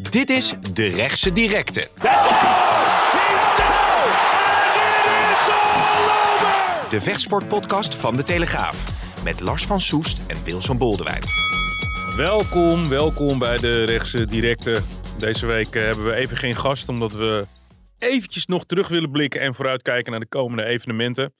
Dit is De Rechtse Directe. De vechtsportpodcast van De Telegraaf. Met Lars van Soest en Wilson Boldewijn. Welkom, welkom bij de Rechtse Directe. Deze week eh, hebben we even geen gast, omdat we eventjes nog terug willen blikken en vooruitkijken naar de komende evenementen.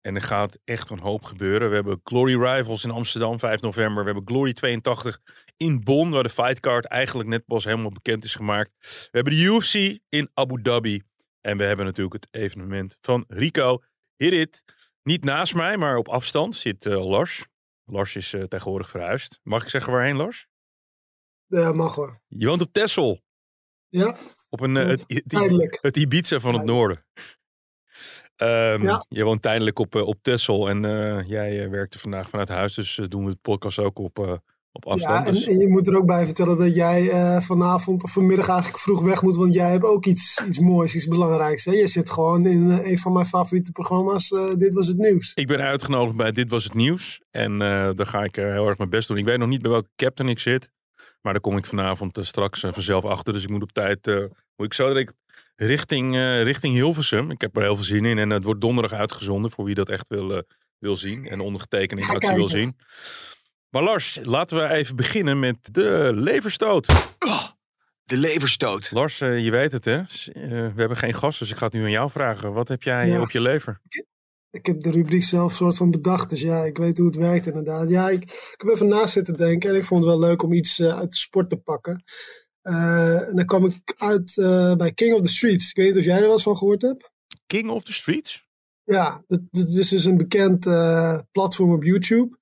En er gaat echt een hoop gebeuren. We hebben Glory Rivals in Amsterdam, 5 november. We hebben Glory 82 in Bonn, waar de fightcard eigenlijk net pas helemaal bekend is gemaakt. We hebben de UFC in Abu Dhabi. En we hebben natuurlijk het evenement van Rico. Hit Niet naast mij, maar op afstand zit uh, Lars. Lars is uh, tegenwoordig verhuisd. Mag ik zeggen waarheen, Lars? Ja, mag hoor. Je woont op Texel. Ja. Op een, uh, het, het, het, Ibiza van het noorden. Um, ja. Je woont tijdelijk op, op Texel en jij werkte vandaag vanuit huis. Dus doen we het podcast ook op, op afstand. Ja, en, dus- en, je moet er ook bij vertellen dat jij uh, vanavond of vanmiddag eigenlijk vroeg weg moet. Want jij hebt ook iets, iets moois, iets belangrijks. Hè? Je zit gewoon in een van mijn favoriete programma's. Dit was het nieuws. Ik ben uitgenodigd bij Dit was het nieuws. En daar ga ik heel erg mijn best doen. Ik weet nog niet bij welke captain ik zit. Maar daar kom ik vanavond straks vanzelf achter. Dus ik moet op tijd, moet ik zo dat richting, richting Hilversum. Ik heb er heel veel zin in. En het wordt donderdag uitgezonden voor wie dat echt wil, wil zien. En ondergetekende actie wil zien. Maar Lars, laten we even beginnen met de leverstoot. Oh, de leverstoot. Lars, uh, je weet het hè. Uh, we hebben geen gast, dus ik ga het nu aan jou vragen. Wat heb jij ja. op je lever? Ik, heb de rubriek zelf soort van bedacht, dus ja, ik weet hoe het werkt inderdaad. Ja, ik, ik heb even naast zitten denken en ik vond het wel leuk om iets uh, uit de sport te pakken. En dan kwam ik uit bij King of the Streets. Ik weet niet of jij er wel eens van gehoord hebt. King of the Streets? Ja, dat, dat is dus een bekend platform op YouTube.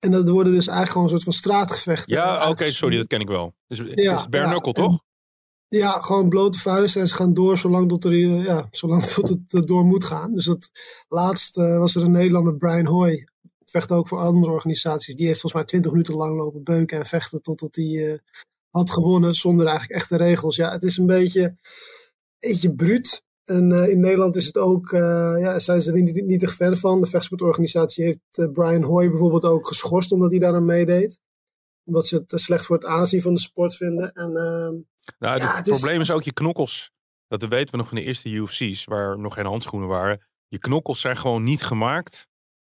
En dat worden dus eigenlijk gewoon een soort van straatgevechten. Ja, oké, okay, sorry, dat ken ik wel. Dus het ja, is bare knuckle, toch? En, ja, gewoon blote vuisten en ze gaan door zolang, tot er, ja, zolang tot het door moet gaan. Dus dat laatst uh, was er een Nederlander, Brian Hoy, vecht ook voor andere organisaties. Die heeft volgens mij 20 minuten lang lopen beuken en vechten totdat hij uh, had gewonnen zonder eigenlijk echte regels. Ja, het is een beetje, beetje bruut. En uh, in Nederland is het ook, uh, ja, zijn ze er niet, niet echt fan van. De vechtsportorganisatie heeft uh, Brian Hoy bijvoorbeeld ook geschorst omdat hij daar aan meedeed. Omdat ze het slecht voor het aanzien van de sport vinden. En, ehm, nou, ja, het, het probleem is, is ook je knokkels. Dat weten we nog van de eerste UFC's, waar nog geen handschoenen waren. Je knokkels zijn gewoon niet gemaakt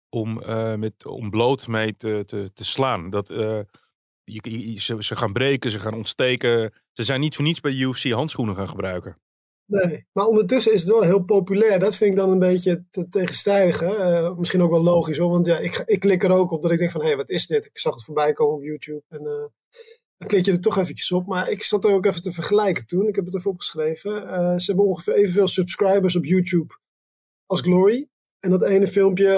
om, met, om bloot mee te, te, te slaan. Dat, je, ze, gaan breken, ze gaan ontsteken. Ze zijn niet voor niets bij UFC handschoenen gaan gebruiken. Nee, maar ondertussen is het wel heel populair. Dat vind ik dan een beetje te tegenstrijdige. Uh, misschien ook wel logisch hoor. Want ja, ik, ik klik er ook op dat ik denk van hé, hey, wat is dit? Ik zag het voorbij komen op YouTube. En uh, dan klik je er toch eventjes op. Maar ik zat er ook even te vergelijken toen. Ik heb het even opgeschreven. Uh, ze hebben ongeveer evenveel subscribers op YouTube als Glory. En dat ene filmpje,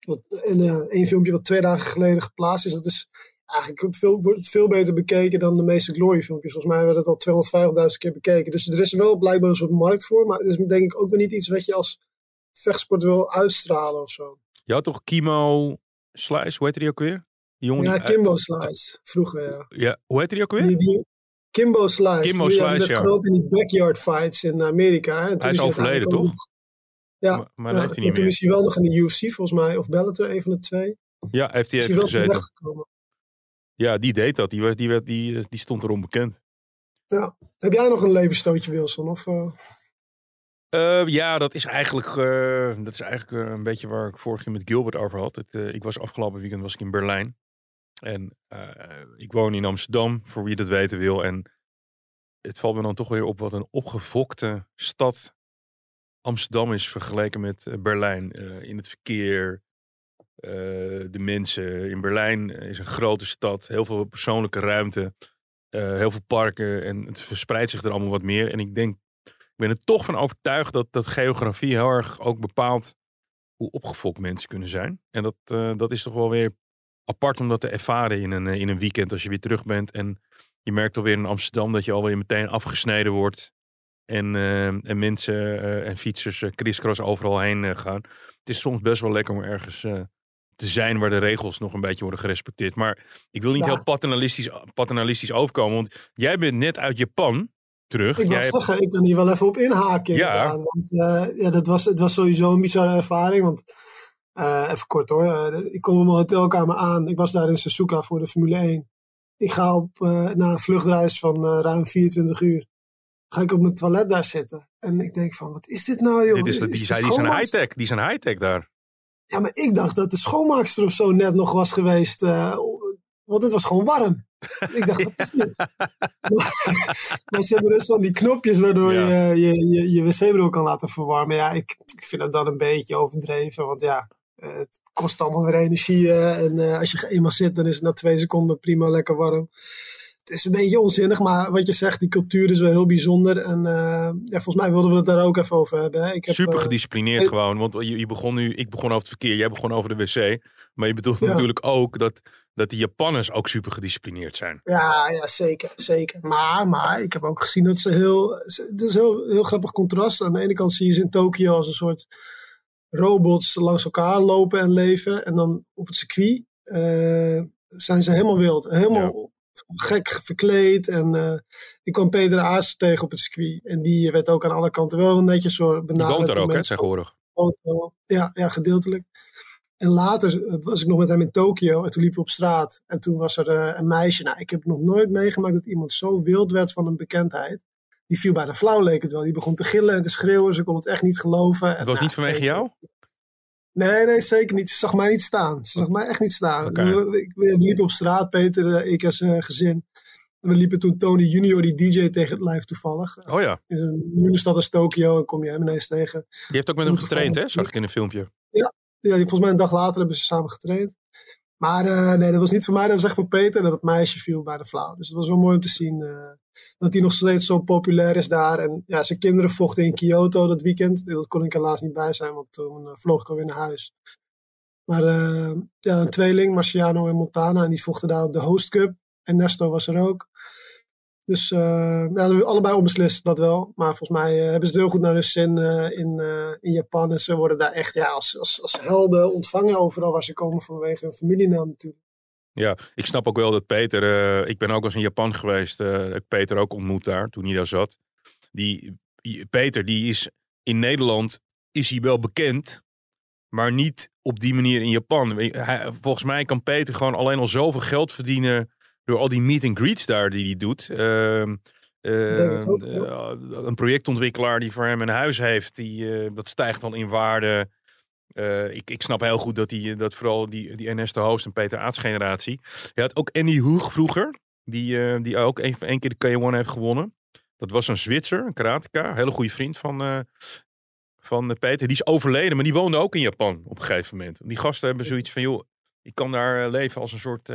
wat, en, één filmpje wat twee dagen geleden geplaatst is, dat is eigenlijk veel, wordt veel beter bekeken dan de meeste Glory filmpjes. Volgens mij werd het al 250.000 keer bekeken. Dus er is wel blijkbaar een soort markt voor. Maar het is denk ik ook weer niet iets wat je als vechtsport wil uitstralen of zo. Je had toch Kimo Slice, hoe heette die ook weer? Die jongen ja. Kimbo Slice, vroeger ja. Ja, hoe heette die ook weer? Die, die... Kimbo Slice. Kimbo Slice, die, ja. groot in die backyard fights in Amerika. En hij is overleden, toch? Ja, maar, maar ja, heeft hij niet toen meer. is hij wel nog in de UFC volgens mij, of Bellator, een van de twee. Ja, heeft hij even hij wel gezeten. Ja, die deed dat. Die, werd, die, werd, die, die stond erom bekend. Ja. Heb jij nog een levensstootje, Wilson? Of, uh... Uh, ja, dat is eigenlijk, uh, dat is eigenlijk een beetje waar ik vorig jaar met Gilbert over had. Het, ik was afgelopen weekend was ik in Berlijn. En ik woon in Amsterdam, voor wie dat weten wil. En het valt me dan toch weer op wat een opgefokte stad Amsterdam is vergeleken met Berlijn. in het verkeer, uh, de mensen in Berlijn is een grote stad, heel veel persoonlijke ruimte, uh, heel veel parken en het verspreidt zich er allemaal wat meer. En ik denk, ik ben er toch van overtuigd dat, dat geografie heel erg ook bepaalt hoe opgefokt mensen kunnen zijn. En dat, dat is toch wel weer apart om dat te ervaren in een, in een weekend als je weer terug bent. En je merkt alweer in Amsterdam dat je alweer meteen afgesneden wordt. En, eh, en mensen eh, en fietsers crisscross overal heen gaan. Het is soms best wel lekker om ergens te zijn waar de regels nog een beetje worden gerespecteerd. Maar ik wil niet heel paternalistisch, paternalistisch overkomen. Want jij bent net uit Japan terug. Ik zeggen, ik kan hier wel even op inhaken. Ja. Want ja, dat was, het was sowieso een bizarre ervaring. Want even kort hoor. ik kom in mijn hotelkamer aan. Ik was daar in Suzuka voor de Formule 1. Ik ga op, na een vluchtreis van ruim 24 uur ga ik op mijn toilet daar zitten. En ik denk van, wat is dit nou joh? Dit is, die, zijn, die zijn high-tech, die zijn high-tech daar. Ja, maar ik dacht dat de schoonmaakster of zo net nog was geweest. Uh, want het was gewoon warm. ik dacht, wat is dit? maar ze hebben dus van die knopjes waardoor je je, je, je wc-bril kan laten verwarmen. Ja, ik, ik vind dat dan een beetje overdreven. Want ja, uh, het kost allemaal weer energie. Uh, en als je eenmaal zit, dan is het na twee seconden prima lekker warm het is een beetje onzinnig, maar wat je zegt, die cultuur is wel heel bijzonder. En uh, ja, volgens mij wilden we het daar ook even over hebben. Hè. Ik heb, Super gedisciplineerd gewoon, want je, je, begon nu, ik begon over het verkeer, jij begon over de wc. Maar je bedoelt natuurlijk ook dat, dat de Japanners ook super gedisciplineerd zijn. Ja, ja zeker, zeker. Maar, maar ik heb ook gezien dat ze heel, het is een heel, heel grappig contrast. Aan de ene kant zie je ze in Tokio als een soort robots langs elkaar lopen en leven. En dan op het circuit uh, zijn ze helemaal wild. Helemaal gek verkleed. En uh, ik kwam Peter Aars tegen op het circuit. En die werd ook aan alle kanten wel netjes zo benaderd. Die woont daar ook, hè, tegenwoordig? Ja, ja, gedeeltelijk. En later eh, was ik nog met hem in Tokio en toen liepen we op straat. En toen was er uh, een meisje. Nou, ik heb nog nooit meegemaakt dat iemand zo wild werd van een bekendheid. Die viel bijna flauw, leek het wel. Die begon te gillen en te schreeuwen. Ze kon het echt niet geloven. Het was nou, niet vanwege jou? Nee, nee, zeker niet. Ze zag mij niet staan. Ze zag mij echt niet staan. Okay. We, we, liepen op straat, Peter, eh, ik als uh, gezin. En we liepen toen Tony Junior, die DJ, tegen het live toevallig. Oh ja. In een nieuwe stad als Tokio en kom je hem ineens tegen. Die heeft ook met hem getraind, hè? Zag ik in een filmpje. Ja, ja die, volgens mij een dag later hebben ze samen getraind. Maar uh, nee, dat was niet voor mij, dat was echt voor Peter. En dat meisje viel bij de flauw. Dus het was wel mooi om te zien uh, dat hij nog steeds zo populair is daar. En ja, zijn kinderen vochten in Kyoto dat weekend. Dat kon ik helaas niet bij zijn, want toen uh, vloog ik alweer naar huis. Maar ja, een tweeling, Marciano en Montana, en die vochten daar op de Host Cup. En Nesto was er ook. Dus uh, ja, allebei onbeslist, dat wel. Maar volgens mij uh, hebben ze het heel goed naar hun zin uh, in, in Japan. En ze worden daar echt ja, als, als, als helden ontvangen overal waar ze komen vanwege hun familienaam natuurlijk. Ja, ik snap ook wel dat Peter, ik ben ook eens in Japan geweest, ik Peter ook ontmoet daar toen hij daar zat. Die, Peter, die is in Nederland, is hij wel bekend, maar niet op die manier in Japan. Volgens mij kan Peter gewoon alleen al zoveel geld verdienen door al die meet and greets daar die hij doet. Uh, uh, ook, ja. een projectontwikkelaar die voor hem een huis heeft, die, uh, dat stijgt dan in waarde. Uh, ik, ik snap heel goed dat, die, dat vooral die, die Ernesto Host en Peter Aarts generatie. Je had ook Andy Hoeg vroeger, die, die ook een, een keer de K1 heeft gewonnen. Dat was een Zwitser, een karateka, een hele goede vriend van, van Peter. Die is overleden, maar die woonde ook in Japan op een gegeven moment. Die gasten hebben zoiets van, joh, ik kan daar leven als een soort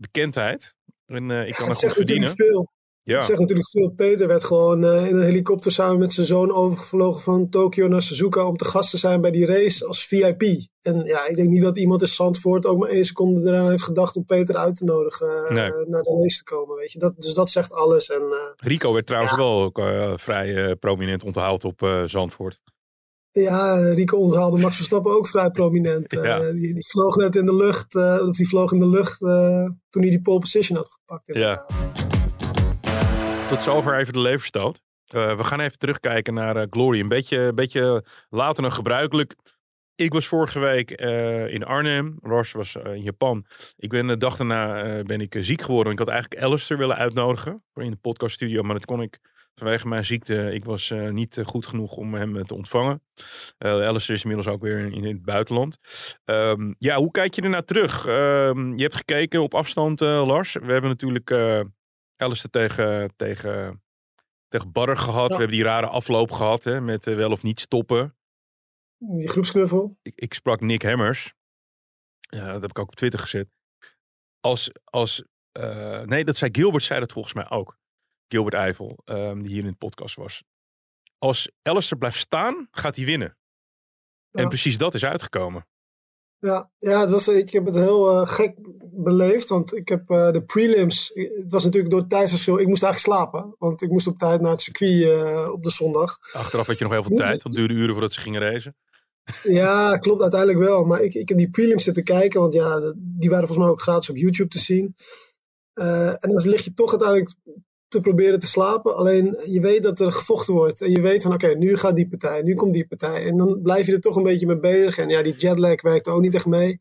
bekendheid. En uh, ik kan ja, het goed verdienen. Veel. Ja. Het zegt natuurlijk veel. Peter werd gewoon uh, in een helikopter samen met zijn zoon overgevlogen van Tokio naar Suzuka om te gast te zijn bij die race als VIP. En ja, ik denk niet dat iemand in Zandvoort ook maar één seconde eraan heeft gedacht om Peter uit te nodigen uh, nee. naar de race te komen. Weet je. Dat, dus dat zegt alles. En, Rico werd trouwens ja. wel ook vrij prominent onthaald op Zandvoort. Ja, Rico onthaalde Max Verstappen ook vrij prominent. Ja. Uh, die, die, vloog net in de lucht, uh, of die vloog in de lucht uh, toen hij die pole position had gepakt. Ja. Tot zover even de leverstoot. we gaan even terugkijken naar Glory. Een beetje, beetje later dan gebruikelijk. Ik was vorige week in Arnhem. Lars was in Japan. Ik ben de dag daarna ben ik ziek geworden. Ik had eigenlijk Alistair willen uitnodigen voor in de podcaststudio, maar dat kon ik vanwege mijn ziekte, ik was uh, niet uh, goed genoeg om hem te ontvangen. Uh, is inmiddels ook weer in, in het buitenland. Um, ja, hoe kijk je ernaar terug? Um, je hebt gekeken op afstand, Lars. We hebben natuurlijk Alice tegen, tegen, tegen Barre gehad. Ja. We hebben die rare afloop gehad hè, met wel of niet stoppen. Die groepsknuffel. Ik, ik sprak Nick Hammers. Ja, dat heb ik ook op Twitter gezet. Als, als nee, dat zei Gilbert, zei dat volgens mij ook. Gilbert Eiffel, um, die hier in de podcast was. Als Alistair blijft staan, gaat hij winnen. Ja. En precies dat is uitgekomen. Ja, ja het was, ik heb het heel gek beleefd, want ik heb de prelims, het was natuurlijk door het tijdsverschil, ik moest eigenlijk slapen, want ik moest op tijd naar het circuit op de zondag. Achteraf had je nog heel veel tijd, want het duurde uren voordat ze gingen racen. Ja, klopt uiteindelijk wel. Maar ik, ik heb die prelims zitten kijken, want ja, die waren volgens mij ook gratis op YouTube te zien. En dan lig je toch uiteindelijk te proberen te slapen. Alleen je weet dat er gevochten wordt. En je weet van oké, nu gaat die partij, nu komt die partij. En dan blijf je er toch een beetje mee bezig. En ja, die jetlag werkte ook niet echt mee.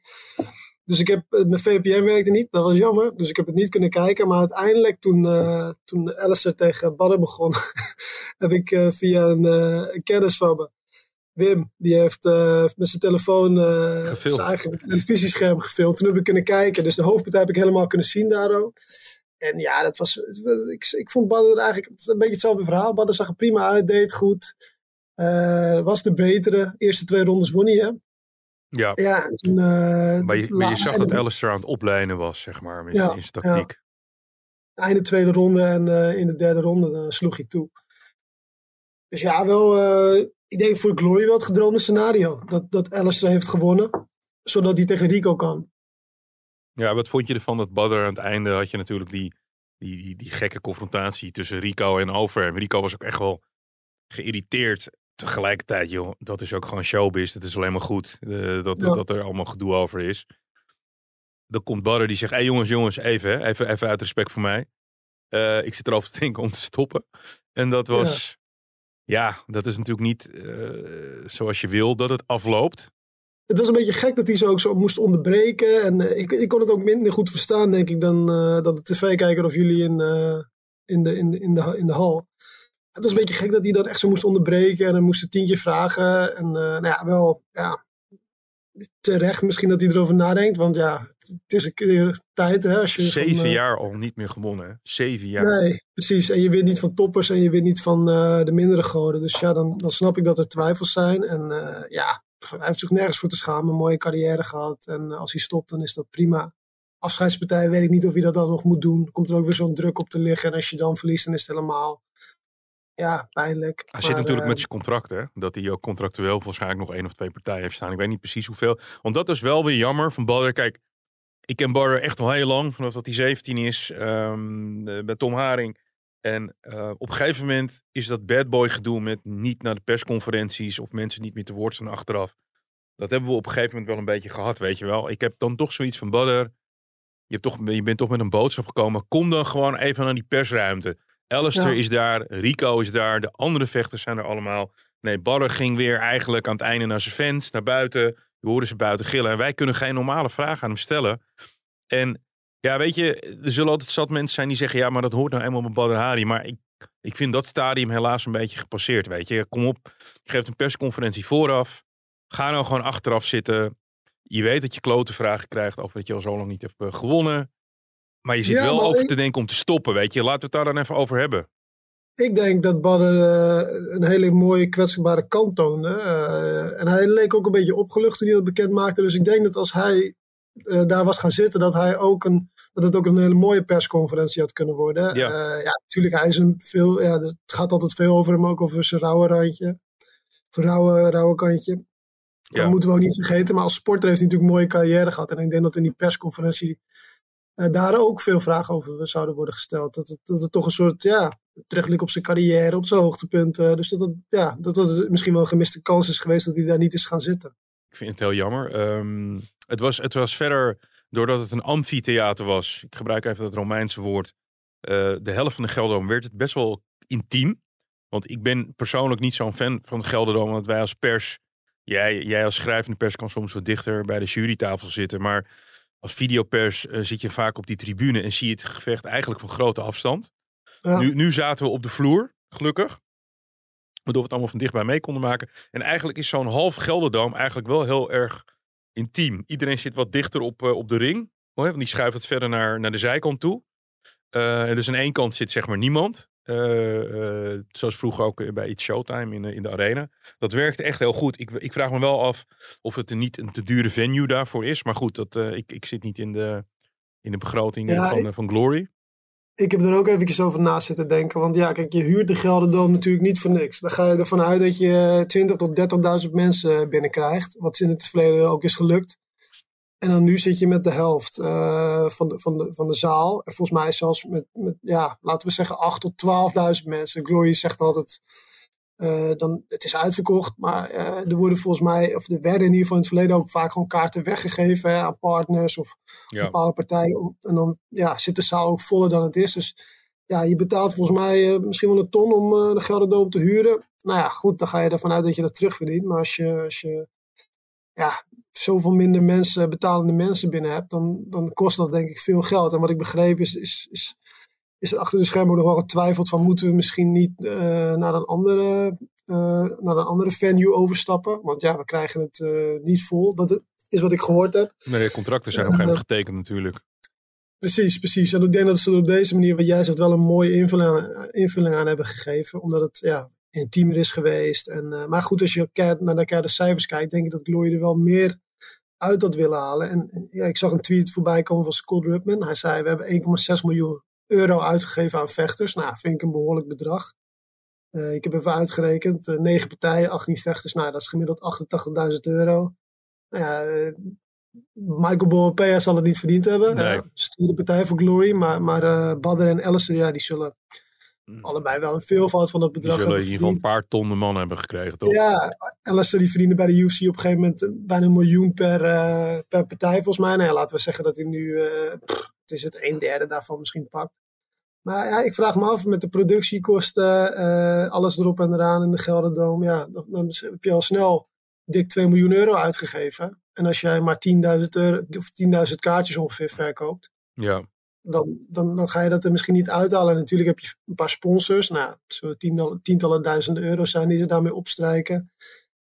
Dus ik heb, eh, mijn VPN werkte niet, dat was jammer. Dus ik heb het niet kunnen kijken. Maar uiteindelijk toen, uh, toen Alistair tegen Badden begon, heb ik uh, via een, een kennis van me Wim, die heeft uh, met zijn telefoon uh, zijn eigen televisiescherm gefilmd. Toen heb ik kunnen kijken. Dus de hoofdpartij heb ik helemaal kunnen zien daardoor. En ja, dat was, ik, ik vond Badder eigenlijk een beetje hetzelfde verhaal. Badder zag er prima uit, deed goed. Uh, was de betere. Eerste twee rondes won hij, hè? Ja. ja maar, je, maar je zag dat Alistair aan het oplijnen was, zeg maar, in, ja, in zijn tactiek. Ja. Einde tweede ronde en in de derde ronde sloeg hij toe. Dus ja, wel ik denk voor Glory wel het gedroomde scenario. Dat, dat Alistair heeft gewonnen, zodat hij tegen Rico kan. Ja, wat vond je ervan dat Badder aan het einde had je natuurlijk die, die, die, die gekke confrontatie tussen Rico en Over. En Rico was ook echt wel geïrriteerd. Tegelijkertijd, joh, dat is ook gewoon showbiz. Dat is alleen maar goed. Uh, dat, dat er allemaal gedoe over is. Dan komt Badder die zegt, hé hey, jongens, jongens, even, even, even uit respect voor mij. Uh, ik zit erover te denken om te stoppen. En dat was... Ja, dat is natuurlijk niet uh, zoals je wil dat het afloopt. Het was een beetje gek dat hij zo ook zo moest onderbreken. En uh, ik, ik kon het ook minder goed verstaan, denk ik, dan, uh, dan de tv-kijker of jullie in, in, de, in, de, in, de, in de hal. Het was een beetje gek dat hij dan echt zo moest onderbreken. En dan moest een tientje vragen. En nou ja, wel, ja, terecht misschien dat hij erover nadenkt. Want ja, het is een keer tijd. Hè, als je Zeven van, jaar al niet meer gewonnen. Zeven jaar. Nee, precies. En je wint niet van toppers en je wint niet van de mindere goden. Dus ja, dan, dan snap ik dat er twijfels zijn. En ja, hij heeft zich nergens voor te schamen. Een mooie carrière gehad. En als hij stopt, dan is dat prima. Afscheidspartij weet ik niet of hij dat dan nog moet doen. Komt er ook weer zo'n druk op te liggen. En als je dan verliest, dan is het helemaal ja, pijnlijk. Hij zit natuurlijk met zijn contract, hè? Dat hij ook contractueel waarschijnlijk nog één of twee partijen heeft staan. Ik weet niet precies hoeveel. Want dat is wel weer jammer van Badder. Kijk, ik ken Badder echt al heel lang, vanaf dat hij 17 is, um, met Tom Haring. En uh, op een gegeven moment is dat bad boy gedoe met niet naar de persconferenties of mensen niet meer te woord achteraf. Dat hebben we op een gegeven moment wel een beetje gehad, weet je wel. Ik heb dan toch zoiets van Badder. Je, hebt toch, je bent toch met een boodschap gekomen. Kom dan gewoon even naar die persruimte. Alistair is daar, Rico is daar, de andere vechters zijn er allemaal. Nee, Barre ging weer eigenlijk aan het einde naar zijn fans, naar buiten. Je hoorde ze buiten gillen. En wij kunnen geen normale vragen aan hem stellen. En ja, weet je, er zullen altijd zat mensen zijn die zeggen... ja, maar dat hoort nou eenmaal bij Badr Hari. Maar ik, ik vind dat stadium helaas een beetje gepasseerd, weet je. Kom op, je geeft een persconferentie vooraf. Ga nou gewoon achteraf zitten. Je weet dat je klote vragen krijgt over dat je al zo lang niet hebt eh, gewonnen. Maar je zit wel over te denken om te stoppen, weet je. Laten we het daar dan even over hebben. Ik denk dat Badder uh, een hele mooie kwetsbare kant toonde. Uh, en hij leek ook een beetje opgelucht toen hij dat bekend maakte. Dus ik denk dat als hij uh, daar was gaan zitten, dat, hij ook een, dat het ook een hele mooie persconferentie had kunnen worden. Ja, ja natuurlijk, hij is een veel, ja, het gaat altijd veel over hem, ook over zijn rauwe randje. Of rauwe, rauwe kantje. Ja. Dat moeten we ook niet vergeten. Maar als sporter heeft hij natuurlijk een mooie carrière gehad. En ik denk dat in die persconferentie uh, daar ook veel vragen over zouden worden gesteld. Dat het, dat het toch een soort ja, terugblik op zijn carrière, op zijn hoogtepunten. Dus dat het, ja, dat het misschien wel een gemiste kans is geweest dat hij daar niet is gaan zitten. Ik vind het heel jammer. Um, het, was, het was verder, doordat het een amfitheater was, ik gebruik even dat Romeinse woord, uh, de helft van de Gelderdoom werd het best wel intiem. Want ik ben persoonlijk niet zo'n fan van het Gelderdoom, want wij als pers, jij, jij als schrijvende pers kan soms wat dichter bij de jurytafel zitten, maar als videopers uh, zit je vaak op die tribune en zie je het gevecht eigenlijk van grote afstand. Ja. Nu, nu zaten we op de vloer, gelukkig. Waardoor we het allemaal van dichtbij mee konden maken. En eigenlijk is zo'n half Gelderdoom eigenlijk wel heel erg intiem. Iedereen zit wat dichter op, uh, op de ring. Want die schuift het verder naar, naar de zijkant toe. Uh, dus aan één kant zit zeg maar niemand. Uh, uh, zoals vroeger ook bij It's Showtime in, in de arena. Dat werkte echt heel goed. Ik, ik vraag me wel af of het er niet een te dure venue daarvoor is. Maar goed, dat, ik, ik zit niet in de, in de begroting ja, van, ik, van Glory. Ik heb er ook eventjes over na zitten denken. Want ja, kijk, je huurt de Gelderdoom natuurlijk niet voor niks. Dan ga je ervan uit dat je 20.000 tot 30.000 mensen binnenkrijgt. Wat in het verleden ook is gelukt. En dan nu zit je met de helft uh, van, de, van, de, van de zaal. En volgens mij zelfs met, met ja, laten we zeggen 8 tot 12.000 mensen. Glory zegt altijd, uh, dan, het is uitverkocht. Maar uh, er worden volgens mij, of er werden in ieder geval in het verleden ook vaak gewoon kaarten weggegeven hè, aan partners of ja. bepaalde partijen. En dan ja, zit de zaal ook voller dan het is. Dus ja, je betaalt volgens mij misschien wel een ton om de Gelderdoom te huren. Nou ja, goed, dan ga je ervan uit dat je dat terugverdient. Maar als je, als je ja, zoveel minder mensen, betalende mensen binnen hebt, dan, dan kost dat denk ik veel geld. En wat ik begreep is, is, is, is er achter de schermen nog wel getwijfeld van moeten we misschien niet uh, naar, een andere, uh, naar een andere venue overstappen. Want ja, we krijgen het uh, niet vol. Dat is wat ik gehoord heb. Nee, de contracten zijn op een gegeven moment getekend natuurlijk. Precies, precies. En ik denk dat ze er op deze manier, wat jij zegt, wel een mooie invulling aan, invulling aan hebben gegeven. Omdat het ja, intiemer is geweest. En, maar goed, als je naar de cijfers kijkt, denk ik dat Glory er wel meer uit had willen halen. En ja, ik zag een tweet voorbij komen van Scott Rupman. Hij zei, we hebben 1,6 miljoen euro uitgegeven aan vechters. Nou, vind ik een behoorlijk bedrag. Uh, ik heb even uitgerekend, uh, 9 partijen, 18 vechters. Nou, dat is gemiddeld 88.000 euro. Nou ja, Michael Boapea zal het niet verdiend hebben. Nee. Uh, partij voor Glory. Maar, maar Badder en Alistair, ja, die zullen Mm. allebei wel een veelvoud van dat bedrag die zullen in ieder geval een paar ton de man hebben gekregen, toch? Ja, Alistair die verdiende bij de UFC op een gegeven moment eh, bijna een miljoen per, uh, per partij volgens mij. Nou ja, laten we zeggen dat hij nu, uh, pff, het is het een derde daarvan misschien pakt. Maar ja, ik vraag me af met de productiekosten, uh, alles erop en eraan in de Gelderdoom. Ja, dan, dan heb je al snel dik 2 miljoen euro uitgegeven. En als jij maar 10.000 euro of 10.000 kaartjes ongeveer verkoopt. Ja dan, dan, dan ga je dat er misschien niet uithalen. En natuurlijk heb je een paar sponsors. Nou, zullen tientallen, tientallen duizenden euro's zijn die ze daarmee opstrijken.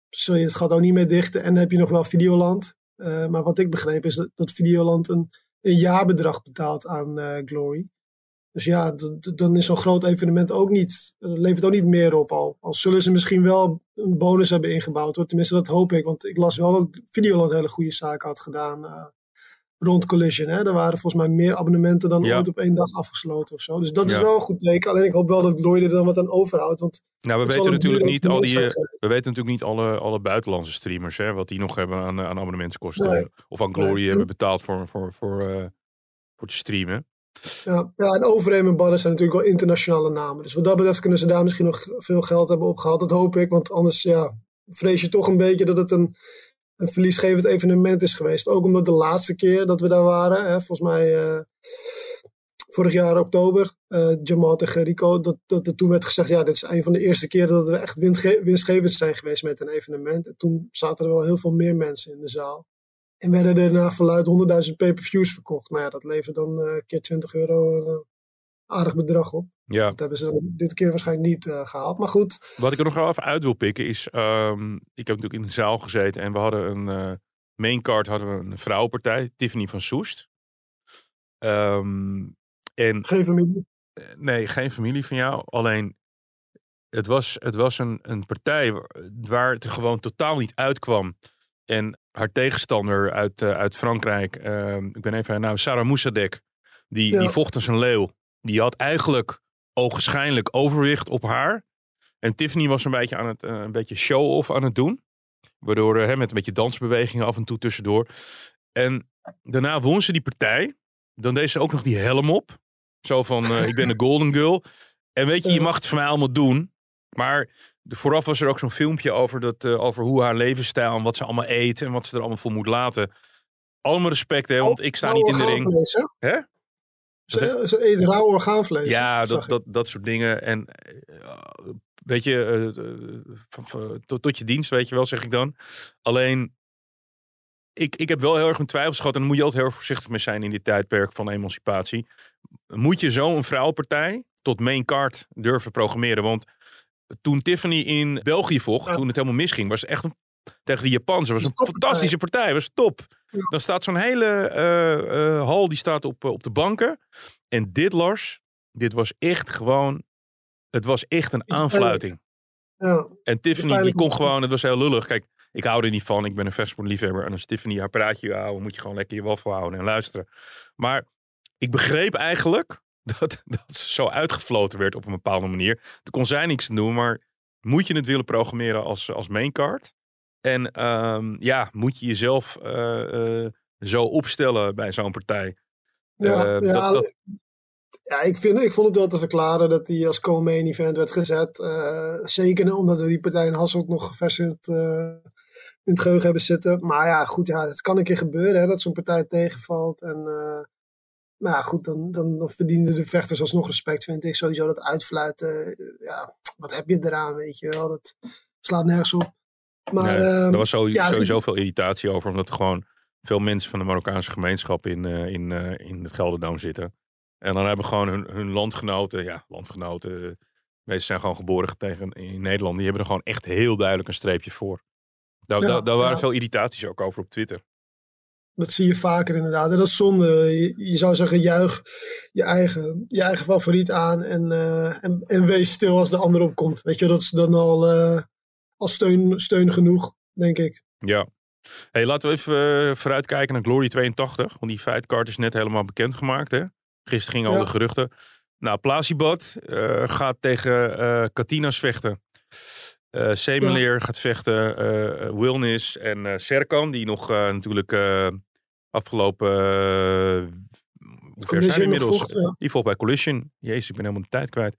Zul je het gat ook niet meer dichten. En dan heb je nog wel Videoland. Uh, maar wat ik begreep is dat, dat Videoland een, een jaarbedrag betaalt aan uh, Glory. Dus ja, dan is zo'n groot evenement ook niet, levert ook niet meer op al. Al zullen ze misschien wel een bonus hebben ingebouwd. Hoor. Tenminste, dat hoop ik. Want ik las wel dat Videoland hele goede zaken had gedaan. Rond Collision. Hè? Er waren volgens mij meer abonnementen dan ooit op één dag afgesloten of zo. Dus dat is wel een goed teken. Alleen ik hoop wel dat Glory er dan wat aan overhoudt. Want nou, we weten natuurlijk niet al die. We weten natuurlijk niet alle, alle buitenlandse streamers, hè, wat die nog hebben aan, aan abonnementskosten. Of aan Glory hebben betaald voor, voor, voor, uh, voor te streamen. Ja, ja, en Overeem en Badden zijn natuurlijk wel internationale namen. Dus wat dat betreft kunnen ze daar misschien nog veel geld hebben opgehaald. Dat hoop ik, want anders ja, vrees je toch een beetje dat het een een verliesgevend evenement is geweest. Ook omdat de laatste keer dat we daar waren, hè, volgens mij uh, vorig jaar oktober, uh, Jamal tegen Rico, dat, dat er toen werd gezegd, ja, dit is een van de eerste keren dat we echt winstgevend zijn geweest met een evenement. En toen zaten er wel heel veel meer mensen in de zaal. En werden er na verluid 100.000 pay-per-views verkocht. Nou ja, dat levert dan een uh, keer 20 euro aardig bedrag op. Ja. Dat hebben ze dit keer waarschijnlijk niet uh, gehaald. Maar goed. Wat ik er nog wel even uit wil pikken is... Um, ik heb natuurlijk in de zaal gezeten en we hadden een... Uh, main card hadden we een vrouwenpartij. Tiffany van Soest. Um, en, geen familie? Eh, nee, geen familie van jou. Alleen het was, het was een, een partij waar het er gewoon totaal niet uitkwam. En haar tegenstander uit, uh, uit Frankrijk, uh, ik ben even, nou, Sarah Moussadek, die, ja. die vocht als een leeuw die had eigenlijk ogenschijnlijk overwicht op haar. En Tiffany was een beetje aan het uh, een beetje show-off aan het doen. Waardoor uh, met een beetje dansbewegingen af en toe tussendoor. En daarna won ze die partij. Dan deed ze ook nog die helm op. Zo van, uh, ik ben een golden girl. En weet je, je mag het voor mij allemaal doen. Maar vooraf was er ook zo'n filmpje over, dat, over hoe haar levensstijl en wat ze allemaal eet en wat ze er allemaal voor moet laten. Allemaal respect, hè, want ik sta niet in de ring. Hè? Ze, ze eten rauw orgaanvlees. Ja, dat, dat, dat soort dingen. En uh, weet je, uh, tot, tot je dienst, weet je wel, zeg ik dan. Alleen, ik, ik heb wel heel erg mijn twijfels gehad. En dan moet je altijd heel erg voorzichtig mee zijn in dit tijdperk van emancipatie. Moet je zo'n vrouwenpartij tot main card durven programmeren? Want toen Tiffany in België vocht, toen het helemaal misging, was het echt een tegen de Japanse. was een fantastische partij. was top. Dan staat zo'n hele uh, hal die staat op, op de banken. En dit, Lars, dit was echt gewoon... Het was echt een aanfluiting. Ja. En Tiffany, die kon gewoon... Het was heel lullig. Kijk, ik hou er niet van. Ik ben een vechtsportliefhebber. En als Tiffany haar praatje houden, moet je gewoon lekker je waffel houden en luisteren. Maar ik begreep eigenlijk dat, dat ze zo uitgefloten werd op een bepaalde manier. Er kon zij niks doen, maar moet je het willen programmeren als, als maincard? En um, ja, moet je jezelf uh, zo opstellen bij zo'n partij. Ja, Eh, ja, dat- dat- ja ik, vind, ik vond het wel te verklaren dat hij als co-main event werd gezet. Zeker omdat we die partij in Hasselt nog vers in het, eh, in het geheugen hebben zitten. Maar ja, goed, ja, het kan een keer gebeuren hè, dat zo'n partij tegenvalt. En nou ja, goed, dan, dan, dan verdienen de vechters alsnog respect, vind ik. Sowieso dat uitfluiten. ja, wat heb je eraan, weet je wel. Dat slaat nergens op. Maar Nee, ehm, er was zo- ja, sowieso veel irritatie over, omdat er gewoon veel mensen van de Marokkaanse gemeenschap in, eh, in, eh, in het Gelderdoom zitten. En dan hebben gewoon hun, hun landgenoten, ja, landgenoten, eh, meestal zijn gewoon geboren tegen in Nederland, die hebben er gewoon echt heel duidelijk een streepje voor. Daar, Ja, daar, daar waren ja. veel irritaties ook over op Twitter. Dat zie je vaker inderdaad. En dat is zonde. Je, je zou zeggen, juich je eigen, je eigen favoriet aan en, eh, en, en wees stil als de ander opkomt. Weet je, dat is dan al, al steun, steun genoeg, denk ik. Ja. Hey, laten we even eh, vooruitkijken naar Glory 82. Want die fightcard is net helemaal bekendgemaakt. Hè? Gisteren gingen al de geruchten. Nou, Plasibat eh, gaat tegen eh Katinas vechten. Eh Semeleer gaat vechten. eh Wilnis en Serkan. Die nog natuurlijk afgelopen... hoe ver zijn inmiddels? ja. Die volgt bij Collision. Jezus, ik ben helemaal de tijd kwijt.